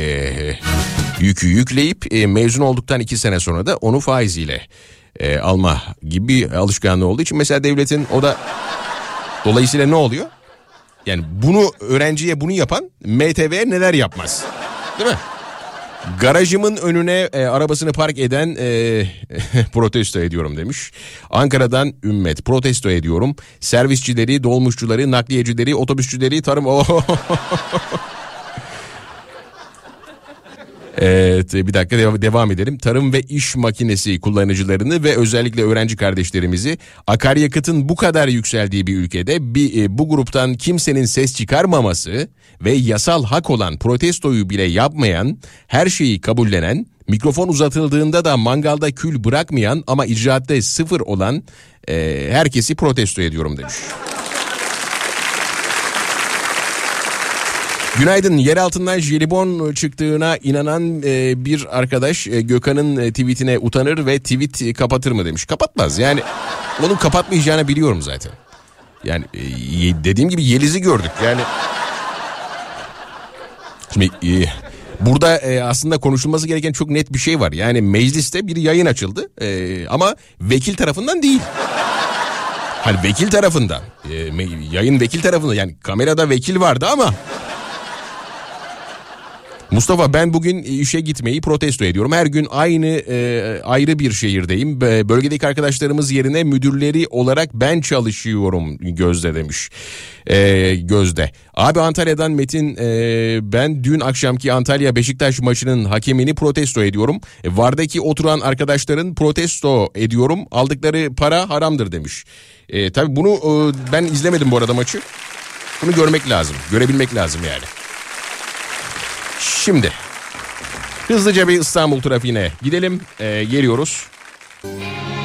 yükü yükleyip e, mezun olduktan 2 sene sonra da onu faiziyle e, alma gibi alışkanlığı olduğu için mesela devletin o da dolayısıyla ne oluyor? Yani bunu öğrenciye bunu yapan MTV'ye neler yapmaz? Değil mi? Garajımın önüne e, arabasını park eden e, protesto ediyorum demiş. Ankara'dan Ümmet protesto ediyorum. Servisçileri, dolmuşçuları, nakliyecileri, otobüsçüleri, tarım... Evet bir dakika dev- devam edelim. Tarım ve iş makinesi kullanıcılarını ve özellikle öğrenci kardeşlerimizi akaryakıtın bu kadar yükseldiği bir ülkede bir, e, bu gruptan kimsenin ses çıkarmaması ve yasal hak olan protestoyu bile yapmayan, her şeyi kabullenen, mikrofon uzatıldığında da mangalda kül bırakmayan ama icraatte sıfır olan e, herkesi protesto ediyorum demiş. Günaydın. Yer altından jelibon çıktığına inanan e, bir arkadaş e, Gökhan'ın e, tweetine utanır ve tweet e, kapatır mı demiş. Kapatmaz. Yani onun kapatmayacağını biliyorum zaten. Yani e, dediğim gibi Yeliz'i gördük. Yani Şimdi e, burada e, aslında konuşulması gereken çok net bir şey var. Yani mecliste bir yayın açıldı e, ama vekil tarafından değil. Hani vekil tarafından. E, yayın vekil tarafından yani kamerada vekil vardı ama Mustafa ben bugün işe gitmeyi protesto ediyorum. Her gün aynı e, ayrı bir şehirdeyim. Bölgedeki arkadaşlarımız yerine müdürleri olarak ben çalışıyorum Gözde demiş. E, Gözde. Abi Antalya'dan Metin e, ben dün akşamki Antalya Beşiktaş maçının hakemini protesto ediyorum. E, Vardaki oturan arkadaşların protesto ediyorum. Aldıkları para haramdır demiş. E, tabii bunu e, ben izlemedim bu arada maçı. Bunu görmek lazım. Görebilmek lazım yani. Şimdi hızlıca bir İstanbul trafiğine gidelim. Ee, geliyoruz. Uyusun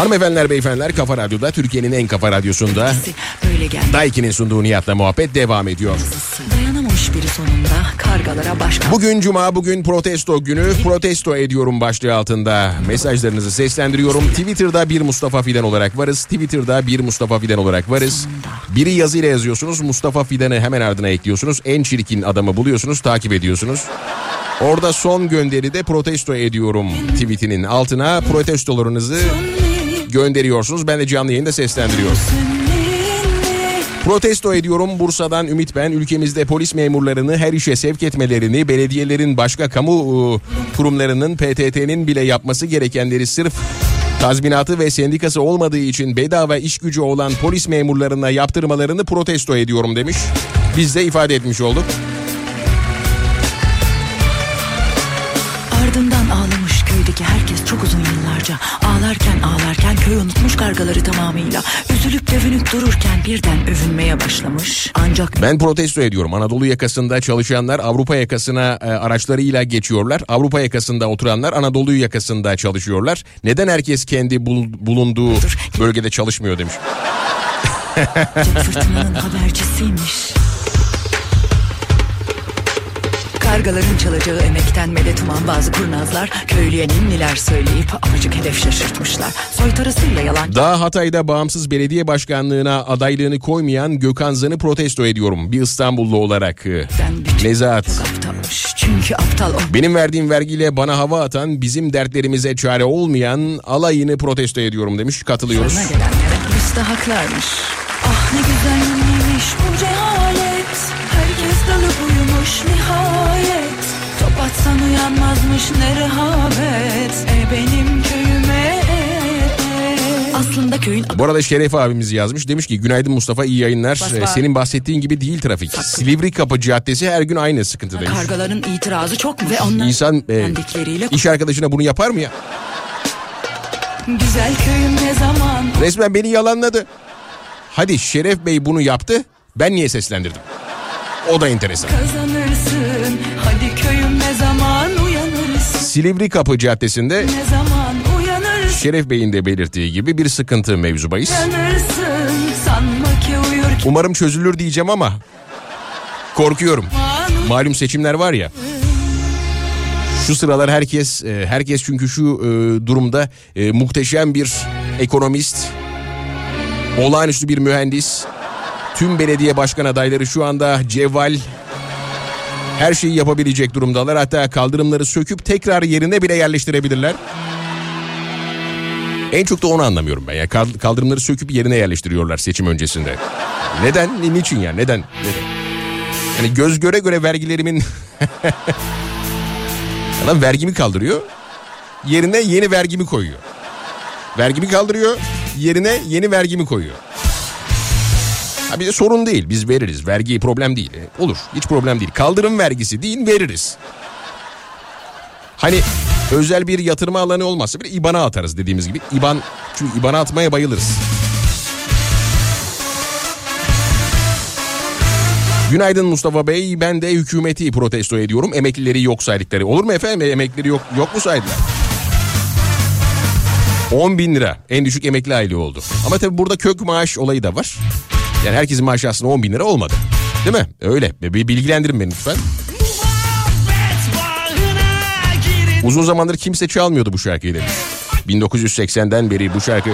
Hanımefendiler beyefendiler Kafa Radyo'da Türkiye'nin en kafa radyosunda. Daiki'nin sunduğu Nihat'la muhabbet devam ediyor. Dayanamamış biri sonunda kargalara başka. Bugün cuma bugün protesto günü protesto ediyorum başlığı altında mesajlarınızı seslendiriyorum. Twitter'da bir Mustafa Fidan olarak varız. Twitter'da bir Mustafa Fidan olarak varız. Biri yazıyla yazıyorsunuz Mustafa Fidan'ı hemen ardına ekliyorsunuz. En çirkin adamı buluyorsunuz takip ediyorsunuz. Orada son gönderide protesto ediyorum tweetinin altına protestolarınızı gönderiyorsunuz. Ben de canlı yayında seslendiriyorum. Protesto ediyorum Bursa'dan Ümit ben. Ülkemizde polis memurlarını her işe sevk etmelerini, belediyelerin başka kamu ıı, kurumlarının PTT'nin bile yapması gerekenleri sırf tazminatı ve sendikası olmadığı için bedava iş gücü olan polis memurlarına yaptırmalarını protesto ediyorum demiş. Biz de ifade etmiş olduk. Ardından ağlamış köydeki herkes çok uzun yıllarca. Ağlarken ağlarken köy unutmuş kargaları tamamıyla. Üzülüp dövünüp dururken birden övünmeye başlamış. Ancak Ben protesto ediyorum. Anadolu yakasında çalışanlar Avrupa yakasına e, araçlarıyla geçiyorlar. Avrupa yakasında oturanlar Anadolu yakasında çalışıyorlar. Neden herkes kendi bul- bulunduğu bölgede çalışmıyor demiş. fırtınanın habercisiymiş. Kargaların çalacağı emekten medet uman bazı kurnazlar köylüye ninniler söyleyip apacık hedef şaşırtmışlar. Soytarısıyla yalan Daha Hatay'da bağımsız belediye başkanlığına adaylığını koymayan Gökhan Zan'ı protesto ediyorum. Bir İstanbullu olarak. Nezahat. Çünkü aptal o. Benim verdiğim vergiyle bana hava atan bizim dertlerimize çare olmayan alayını protesto ediyorum demiş. Katılıyoruz. Başlarına gelenlere hepsi de haklarmış. Ah ne güzel bu cehalet. Herkes dalıp uyumuş nihayet. Top atsan uyanmazmış ne rehavet. E benim köyüme. Aslında köyün Bu arada Şeref abimiz yazmış. Demiş ki günaydın Mustafa iyi yayınlar. Bas Ee. Senin bahsettiğin gibi değil trafik. Silivri Kapı Caddesi her gün aynı sıkıntı demiş. kargaların itirazı çok mu? Ve onlar İnsan e, iş arkadaşına bunu yapar mı ya? güzel köyüm ne zaman Resmen beni yalanladı. Hadi Şeref Bey bunu yaptı. Ben niye seslendirdim? O da enteresan. kazanırsın. Hadi köyüm ne zaman. Silivri Kapı Caddesi'nde. Şeref Bey'in de belirttiği gibi bir sıkıntı mevzu bahis. Umarım çözülür diyeceğim ama korkuyorum. Malum seçimler var ya. Şu sıralar herkes e, herkes çünkü şu e, durumda e, muhteşem bir ekonomist Olağanüstü bir mühendis. Tüm belediye başkan adayları şu anda cevval her şeyi yapabilecek durumdalar. Hatta kaldırımları söküp tekrar yerine bile yerleştirebilirler. En çok da onu anlamıyorum ben. Yani kal- kaldırımları söküp yerine yerleştiriyorlar seçim öncesinde. Neden? Ni- Niçin ya? Neden? Neden? Yani göz göre göre vergilerimin... Adam vergimi kaldırıyor. Yerine yeni vergimi koyuyor. Vergimi kaldırıyor. Yerine yeni vergimi koyuyor. Ha bir de sorun değil. Biz veririz. Vergi problem değil. E, olur. Hiç problem değil. Kaldırım vergisi değil veririz. Hani özel bir yatırma alanı olmazsa bir IBAN'a atarız dediğimiz gibi. IBAN çünkü IBAN'a atmaya bayılırız. Günaydın Mustafa Bey. Ben de hükümeti protesto ediyorum. Emeklileri yok saydıkları. Olur mu efendim? Emeklileri yok, yok mu saydılar? 10 bin lira en düşük emekli aylığı oldu. Ama tabii burada kök maaş olayı da var. Yani herkesin maaşı aslında 10 bin lira olmadı. Değil mi? Öyle. Bir bilgilendirin beni lütfen. Uzun zamandır kimse çalmıyordu bu şarkıyı demiş. 1980'den beri bu şarkı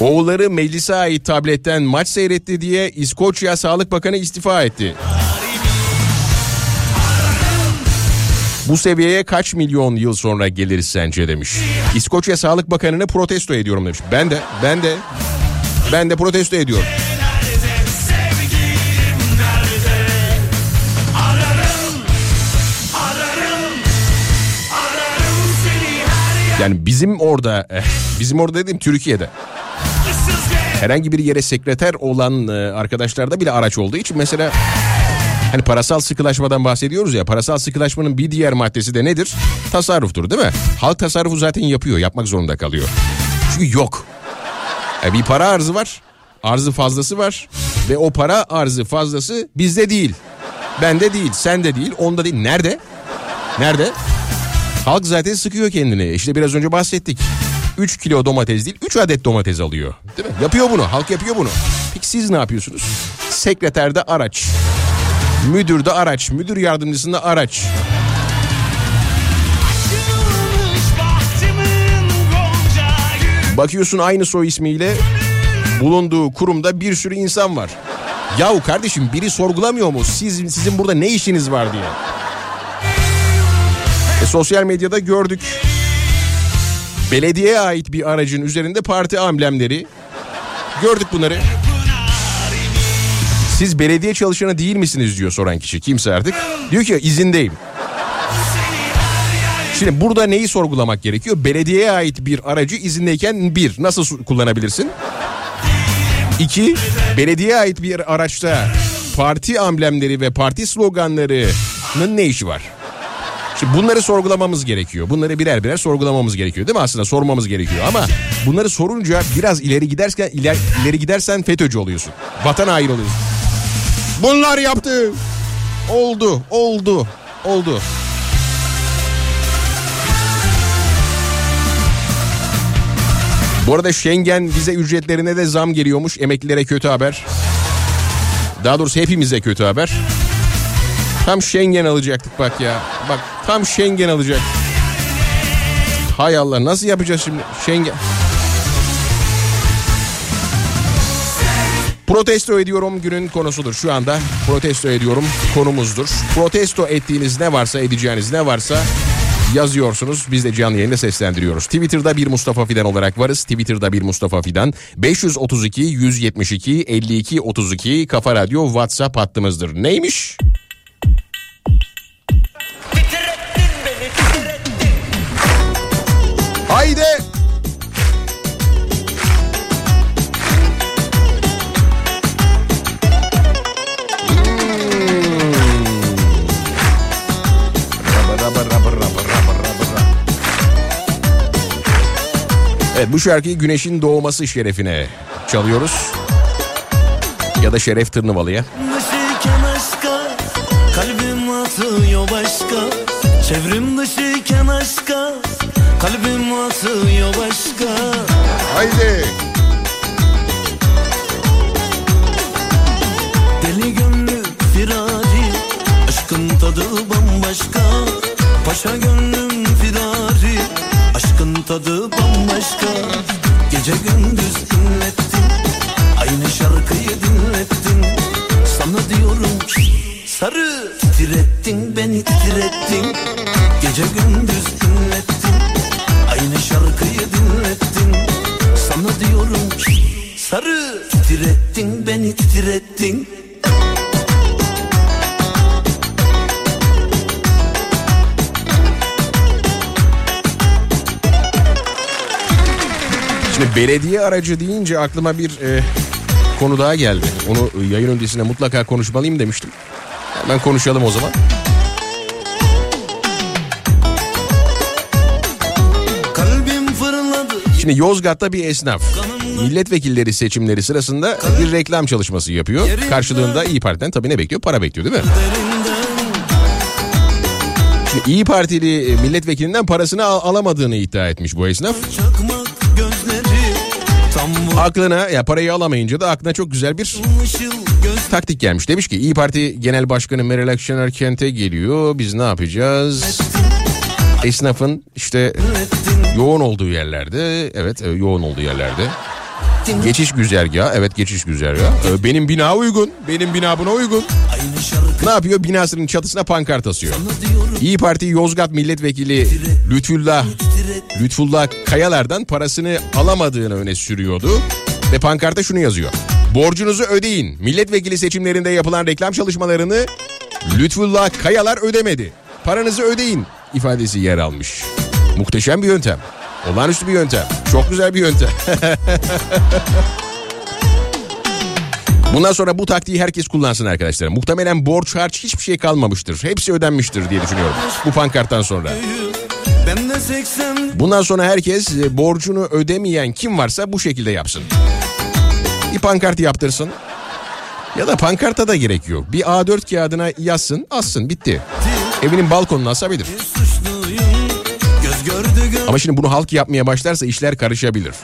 oğulları meclise ait tabletten maç seyretti diye İskoçya Sağlık Bakanı istifa etti. Bu seviyeye kaç milyon yıl sonra geliriz sence demiş. İskoçya Sağlık Bakanı'nı protesto ediyorum demiş. Ben de, ben de, ben de protesto ediyorum. Yani bizim orada, eh, bizim orada dedim Türkiye'de. herhangi bir yere sekreter olan e, arkadaşlarda bile araç olduğu için mesela hani parasal sıkılaşmadan bahsediyoruz ya parasal sıkılaşmanın bir diğer maddesi de nedir? Tasarruftur değil mi? Halk tasarrufu zaten yapıyor yapmak zorunda kalıyor. Çünkü yok. E, bir para arzı var arzı fazlası var ve o para arzı fazlası bizde değil. Bende değil sende değil onda değil nerede? Nerede? Halk zaten sıkıyor kendini. İşte biraz önce bahsettik. 3 kilo domates değil 3 adet domates alıyor. Değil mi? Yapıyor bunu. Halk yapıyor bunu. Peki siz ne yapıyorsunuz? Sekreterde araç. Müdürde araç. Müdür yardımcısında araç. Bakıyorsun aynı soy ismiyle bulunduğu kurumda bir sürü insan var. Yahu kardeşim biri sorgulamıyor mu? Siz, sizin burada ne işiniz var diye. E, sosyal medyada gördük. Belediyeye ait bir aracın üzerinde parti amblemleri. Gördük bunları. Siz belediye çalışanı değil misiniz diyor soran kişi. Kimse artık. Diyor ki izindeyim. Şimdi burada neyi sorgulamak gerekiyor? Belediyeye ait bir aracı izindeyken bir nasıl kullanabilirsin? İki, belediyeye ait bir araçta parti amblemleri ve parti sloganlarının ne işi var? Şimdi bunları sorgulamamız gerekiyor. Bunları birer birer sorgulamamız gerekiyor değil mi? Aslında sormamız gerekiyor ama bunları sorunca biraz ileri giderken iler, ileri gidersen FETÖ'cü oluyorsun. Vatan haini oluyorsun. Bunlar yaptı. Oldu, oldu, oldu. Bu arada Schengen vize ücretlerine de zam geliyormuş. Emeklilere kötü haber. Daha doğrusu hepimize kötü haber. Tam Schengen alacaktık bak ya. Bak tam Schengen alacak. Hay Allah nasıl yapacağız şimdi Schengen? Protesto ediyorum günün konusudur şu anda. Protesto ediyorum konumuzdur. Protesto ettiğiniz ne varsa edeceğiniz ne varsa yazıyorsunuz. Biz de canlı yayında seslendiriyoruz. Twitter'da bir Mustafa Fidan olarak varız. Twitter'da bir Mustafa Fidan. 532 172 52 32 Kafa Radyo WhatsApp hattımızdır. Neymiş? Haydi. Evet bu şarkıyı güneşin doğması şerefine çalıyoruz. Ya da şeref Tırnıvalı'ya. Aşka, kalbim atıyor başka. Çevrim dışıyken aşka Kalbim atıyor başka. Haydi. Deli gönlü firari Aşkın tadı bambaşka. Paşa gönlüm firari tadı bambaşka. Gece gündüz inlettin Aynı şarkıyı dinlettin. Sana diyorum sarı Titrettin beni titrettin. Gece gündüz inlettin Aynı şarkıyı dinlettin. Sana diyorum sarı Titrettin beni titrettin. Belediye aracı deyince aklıma bir e, konu daha geldi. Onu yayın öncesinde mutlaka konuşmalıyım demiştim. Hemen konuşalım o zaman. Şimdi Yozgat'ta bir esnaf milletvekilleri seçimleri sırasında bir reklam çalışması yapıyor. Karşılığında İyi Parti'den tabii ne bekliyor? Para bekliyor değil mi? Şimdi İyi Partili e, milletvekilinden parasını al- alamadığını iddia etmiş bu esnaf. Aklına ya parayı alamayınca da aklına çok güzel bir taktik gelmiş. Demiş ki İyi Parti Genel Başkanı Meral Akşener kente geliyor. Biz ne yapacağız? Esnafın işte yoğun olduğu yerlerde evet e, yoğun olduğu yerlerde. Geçiş güzergahı evet geçiş güzergahı. E, benim bina uygun benim bina buna uygun. Ne yapıyor? Binasının çatısına pankart asıyor. İyi Parti Yozgat Milletvekili Lütfullah Lütfullah Kayalar'dan parasını alamadığını öne sürüyordu ve pankarta şunu yazıyor. Borcunuzu ödeyin. Milletvekili seçimlerinde yapılan reklam çalışmalarını Lütfullah Kayalar ödemedi. Paranızı ödeyin ifadesi yer almış. Muhteşem bir yöntem. Olağanüstü bir yöntem. Çok güzel bir yöntem. Bundan sonra bu taktiği herkes kullansın arkadaşlar. Muhtemelen borç harç hiçbir şey kalmamıştır. Hepsi ödenmiştir diye düşünüyorum. Bu pankarttan sonra. Ben de 80 Bundan sonra herkes e, borcunu ödemeyen kim varsa bu şekilde yapsın. Bir pankart yaptırsın. Ya da pankarta da gerek yok. Bir A4 kağıdına yazsın, assın, bitti. Evinin balkonuna asabilir. Ama şimdi bunu halk yapmaya başlarsa işler karışabilir.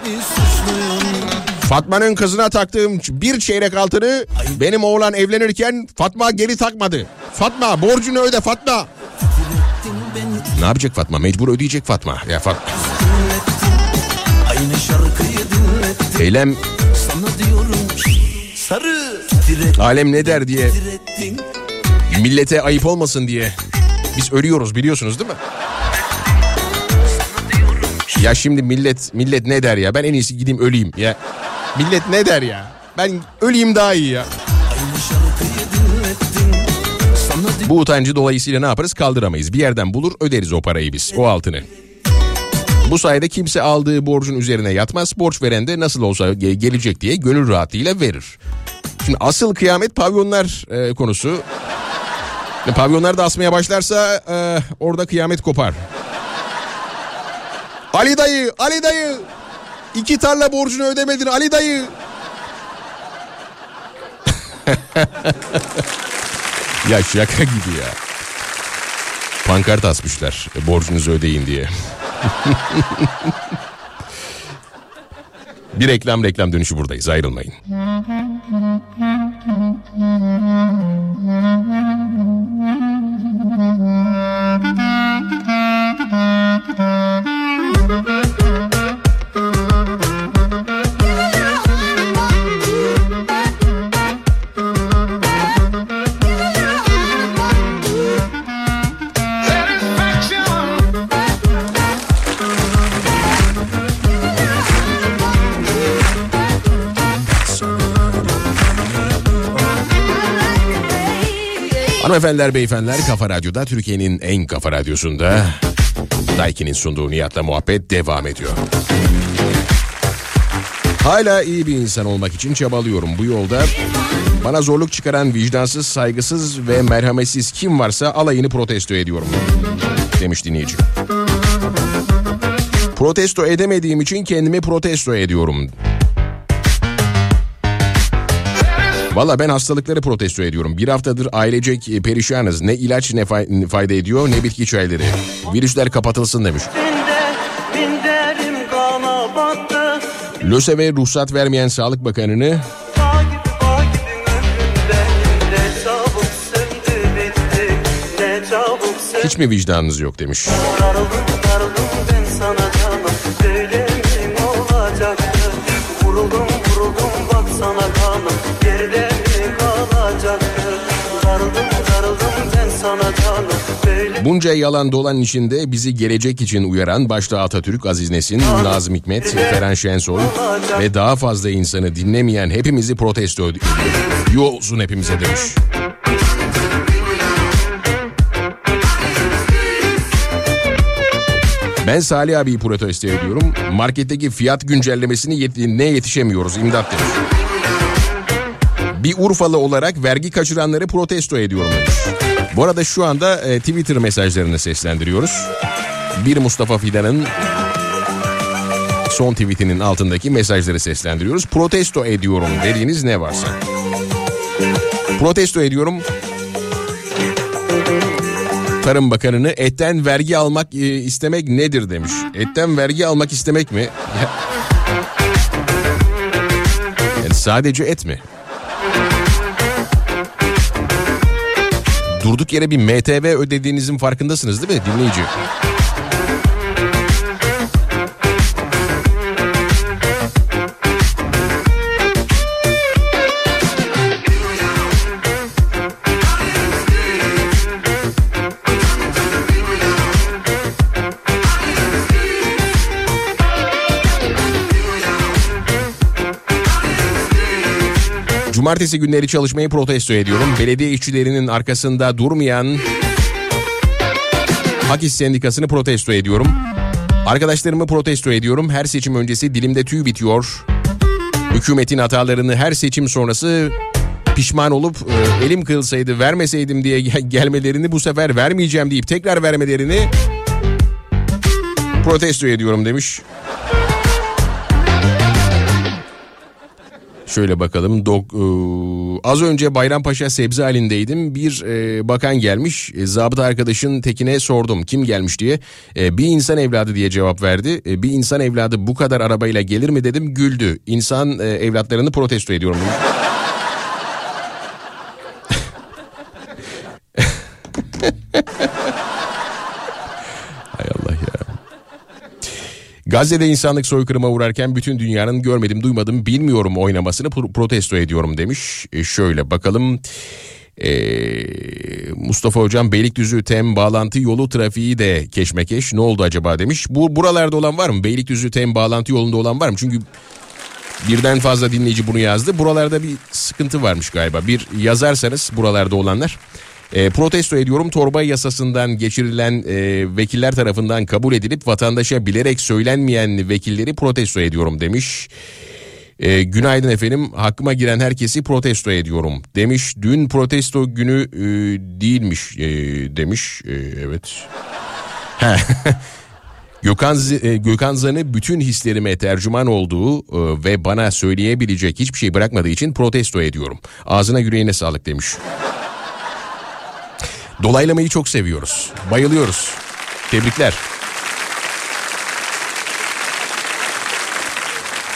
Fatma'nın kızına taktığım bir çeyrek altını benim oğlan evlenirken Fatma geri takmadı. Fatma borcunu öde Fatma. Ne yapacak Fatma? Mecbur ödeyecek Fatma. Ya Fatma. Eylem Sarı alem ne der diye millete ayıp olmasın diye biz ölüyoruz biliyorsunuz değil mi? Ya şimdi millet millet ne der ya? Ben en iyisi gideyim öleyim ya. Millet ne der ya? Ben öleyim daha iyi ya. Bu utancı dolayısıyla ne yaparız? Kaldıramayız. Bir yerden bulur öderiz o parayı biz. O altını. Bu sayede kimse aldığı borcun üzerine yatmaz. Borç veren de nasıl olsa ge- gelecek diye gönül rahatlığıyla verir. Şimdi asıl kıyamet pavyonlar e, konusu. E, Pavyonlar da asmaya başlarsa e, orada kıyamet kopar. Ali dayı, Ali dayı. İki tarla borcunu ödemedin Ali dayı. Ya şaka gibi ya. Pankart asmışlar e, borcunuzu ödeyin diye. Bir reklam reklam dönüşü buradayız ayrılmayın. Hanımefendiler beyefendiler Kafa Radyo'da Türkiye'nin en kafa radyosunda Daiki'nin sunduğu Nihat'la muhabbet devam ediyor. Hala iyi bir insan olmak için çabalıyorum bu yolda. Bana zorluk çıkaran vicdansız, saygısız ve merhametsiz kim varsa alayını protesto ediyorum. Demiş dinleyici. Protesto edemediğim için kendimi protesto ediyorum. Valla ben hastalıkları protesto ediyorum. Bir haftadır ailecek e, perişanız. Ne ilaç ne fay- fayda ediyor ne bitki çayları. Virüsler kapatılsın demiş. LÖSEV'e ruhsat vermeyen Sağlık Bakanı'nı hiç mi vicdanınız yok demiş. Bunca yalan dolan içinde bizi gelecek için uyaran başta Atatürk, Aziz Nesin, Nazım Hikmet, Ferhan Şensoy ve daha fazla insanı dinlemeyen hepimizi protesto ediyor. Yuh olsun hepimize demiş. Ben Salih abiyi protesto ediyorum. Marketteki fiyat güncellemesini yet- ne yetişemiyoruz imdat demiş. Bir Urfalı olarak vergi kaçıranları protesto ediyorum. Bu arada şu anda e, Twitter mesajlarını seslendiriyoruz. Bir Mustafa Fidan'ın son tweetinin altındaki mesajları seslendiriyoruz. Protesto ediyorum dediğiniz ne varsa. Protesto ediyorum. Tarım Bakanı'nı etten vergi almak e, istemek nedir demiş. Etten vergi almak istemek mi? Ya- Yani sadece et mi? Durduk yere bir MTV ödediğinizin farkındasınız değil mi dinleyici? Cumartesi günleri çalışmayı protesto ediyorum. Belediye işçilerinin arkasında durmayan Hak İş Sendikası'nı protesto ediyorum. Arkadaşlarımı protesto ediyorum. Her seçim öncesi dilimde tüy bitiyor. Hükümetin hatalarını her seçim sonrası pişman olup e, elim kırılsaydı vermeseydim diye gel- gelmelerini bu sefer vermeyeceğim deyip tekrar vermelerini protesto ediyorum demiş. Şöyle bakalım. Dok, e, az önce Bayrampaşa sebze halindeydim. Bir e, bakan gelmiş. E, zabıta arkadaşın tekine sordum kim gelmiş diye. E, bir insan evladı diye cevap verdi. E, bir insan evladı bu kadar arabayla gelir mi dedim güldü. İnsan e, evlatlarını protesto ediyorum demiş. Hay Allah ya. Gazze'de insanlık soykırıma uğrarken bütün dünyanın görmedim duymadım bilmiyorum oynamasını pro- protesto ediyorum demiş. E, şöyle bakalım. E, Mustafa Hocam Beylikdüzü tem bağlantı yolu trafiği de keşmekeş ne oldu acaba demiş. Bu buralarda olan var mı? Beylikdüzü tem bağlantı yolunda olan var mı? Çünkü birden fazla dinleyici bunu yazdı. Buralarda bir sıkıntı varmış galiba. Bir yazarsanız buralarda olanlar. E, protesto ediyorum torba yasasından geçirilen e, vekiller tarafından kabul edilip vatandaşa bilerek söylenmeyen vekilleri protesto ediyorum demiş. E, günaydın efendim hakkıma giren herkesi protesto ediyorum demiş. Dün protesto günü e, değilmiş e, demiş. E, evet. Ha. Gökhan, e, Gökhan Zan'ı bütün hislerime tercüman olduğu e, ve bana söyleyebilecek hiçbir şey bırakmadığı için protesto ediyorum. Ağzına yüreğine sağlık demiş. Dolaylamayı çok seviyoruz. Bayılıyoruz. Tebrikler.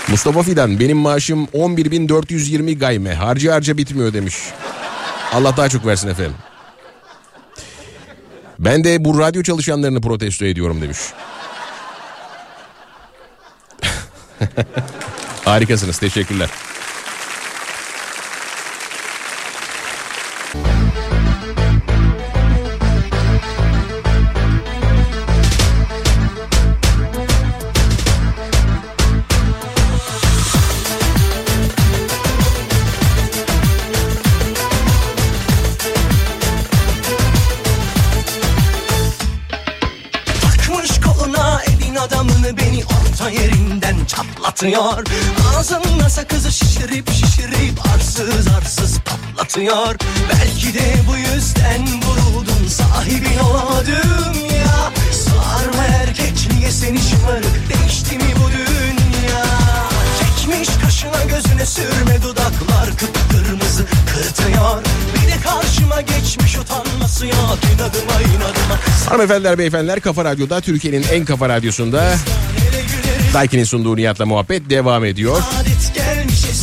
Mustafa Fidan benim maaşım 11.420 gayme harcı harca bitmiyor demiş. Allah daha çok versin efendim. Ben de bu radyo çalışanlarını protesto ediyorum demiş. Harikasınız teşekkürler. Çatlatıyor Ağzımda sakızı şişirip şişirip arsız arsız patlatıyor. Belki de bu yüzden vuruldun sahibin olamadım ya. Sarma erkekliğe seni şımarık değişti mi bu dünya? Çekmiş kaşına gözüne sürme dudaklar kıpkırmızı kırtıyor. Bir de karşıma geçmiş utanması yok inadıma inadıma. Hanımefendiler beyefendiler Kafa Radyo'da Türkiye'nin en kafa radyosunda Daiki'nin sunduğu Nihat'la muhabbet devam ediyor.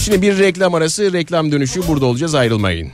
Şimdi bir reklam arası reklam dönüşü burada olacağız ayrılmayın.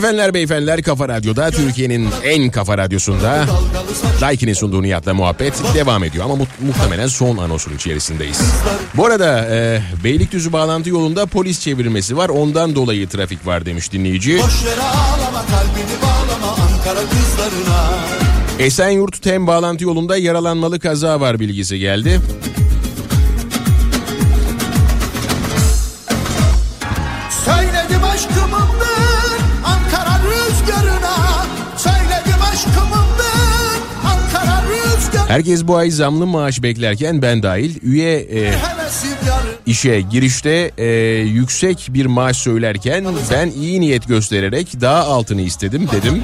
Hanımefendiler beyefendiler Kafa Radyo'da Türkiye'nin en kafa radyosunda Daiki'nin sunduğu Nihat'la muhabbet devam ediyor ama mu- muhtemelen son anonsun içerisindeyiz. Bu arada e, Beylikdüzü bağlantı yolunda polis çevirmesi var ondan dolayı trafik var demiş dinleyici. Ağlama Esenyurt Tem bağlantı yolunda yaralanmalı kaza var bilgisi geldi. Herkes bu ay zamlı maaş beklerken ben dahil üye e, işe girişte e, yüksek bir maaş söylerken ben iyi niyet göstererek daha altını istedim dedim.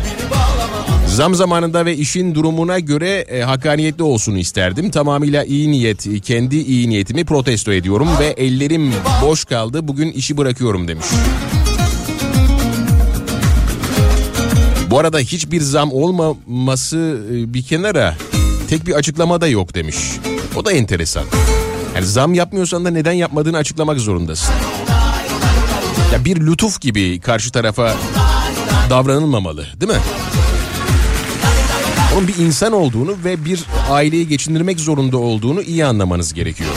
Zam zamanında ve işin durumuna göre e, hakkaniyetli olsun isterdim. Tamamıyla iyi niyet, kendi iyi niyetimi protesto ediyorum ve ellerim boş kaldı. Bugün işi bırakıyorum demiş. Bu arada hiçbir zam olmaması e, bir kenara tek bir açıklama da yok demiş. O da enteresan. Yani zam yapmıyorsan da neden yapmadığını açıklamak zorundasın. Ya bir lütuf gibi karşı tarafa davranılmamalı değil mi? Onun bir insan olduğunu ve bir aileyi geçindirmek zorunda olduğunu iyi anlamanız gerekiyor.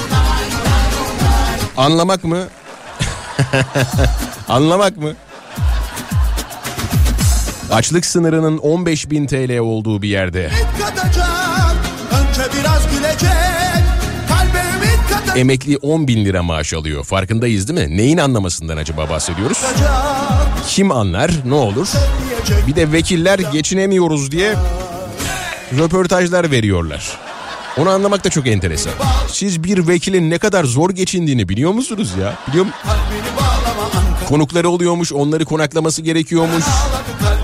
Anlamak mı? Anlamak mı? Açlık sınırının 15 bin TL olduğu bir yerde emekli 10 bin lira maaş alıyor. Farkındayız değil mi? Neyin anlamasından acaba bahsediyoruz? Kim anlar ne olur? Bir de vekiller geçinemiyoruz diye röportajlar veriyorlar. Onu anlamak da çok enteresan. Siz bir vekilin ne kadar zor geçindiğini biliyor musunuz ya? Biliyor mu? Konukları oluyormuş, onları konaklaması gerekiyormuş.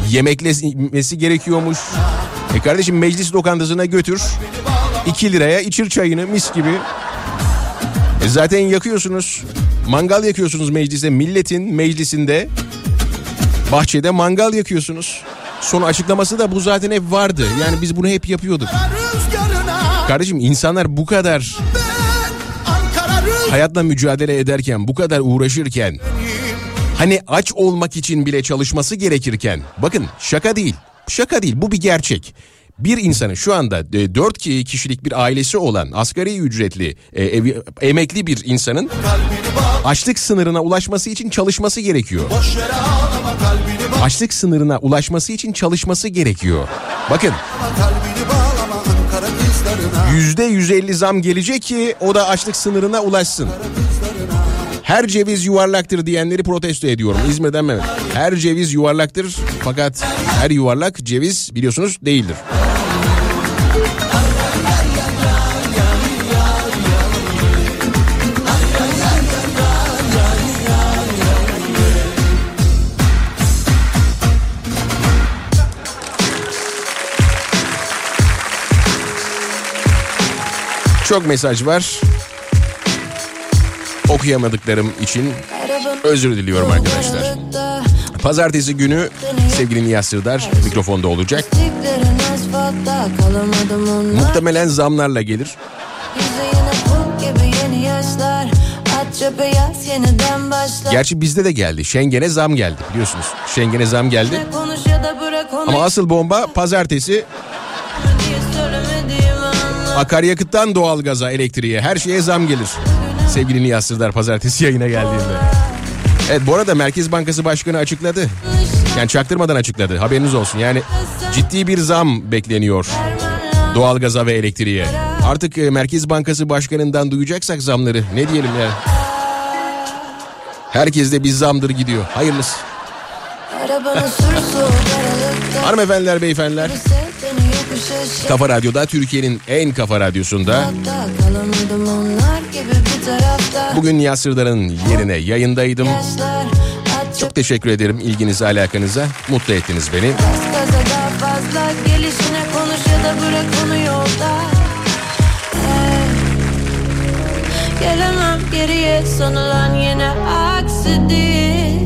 Yemeklemesi gerekiyormuş. E kardeşim meclis lokantasına götür. 2 liraya içir çayını mis gibi. E zaten yakıyorsunuz. Mangal yakıyorsunuz meclise. Milletin meclisinde bahçede mangal yakıyorsunuz. Son açıklaması da bu zaten hep vardı. Yani biz bunu hep yapıyorduk. Kardeşim insanlar bu kadar hayatla mücadele ederken, bu kadar uğraşırken, hani aç olmak için bile çalışması gerekirken, bakın şaka değil, şaka değil bu bir gerçek. Bir insanın şu anda e, 4 kişilik bir ailesi olan asgari ücretli e, evi- emekli bir insanın açlık sınırına ulaşması için çalışması gerekiyor. Açlık sınırına ulaşması için çalışması gerekiyor. Bakın yüzde 150 zam gelecek ki o da açlık sınırına ulaşsın. Her ceviz yuvarlaktır diyenleri protesto ediyorum. İzmir'den Mehmet. Her ceviz yuvarlaktır fakat her yuvarlak ceviz biliyorsunuz değildir. Çok mesaj var. Okuyamadıklarım için özür diliyorum arkadaşlar. Pazartesi günü sevgili Niyaz Sırdar mikrofonda olacak. Muhtemelen zamlarla gelir. Gerçi bizde de geldi. Şengen'e zam geldi biliyorsunuz. Şengen'e zam geldi. Ama asıl bomba pazartesi akaryakıttan doğalgaza, elektriğe her şeye zam gelir. Sevgili Niyaz Sırdar pazartesi yayına geldiğinde. Evet bu arada Merkez Bankası Başkanı açıkladı. Yani çaktırmadan açıkladı haberiniz olsun. Yani ciddi bir zam bekleniyor doğalgaza ve elektriğe. Artık e, Merkez Bankası Başkanı'ndan duyacaksak zamları ne diyelim yani. Herkes de bir zamdır gidiyor. Hayırlısı. Hanımefendiler, beyefendiler. Kafa Radyo'da Türkiye'nin en kafa radyosunda bugün Nihat Sırdar'ın yerine yayındaydım. Çok teşekkür ederim ilginize alakanıza. Mutlu ettiniz beni. Gelemem geriye sanılan yine aksi değil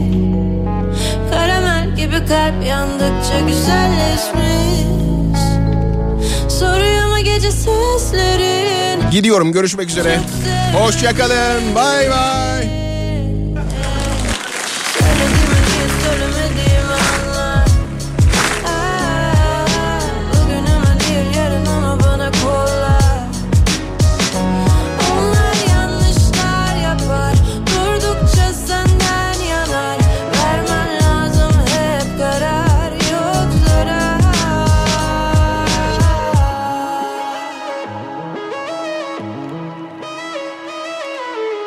Karamel gibi kalp yandıkça güzelleşmiş Gidiyorum görüşmek üzere. Hoşçakalın. Bay bay.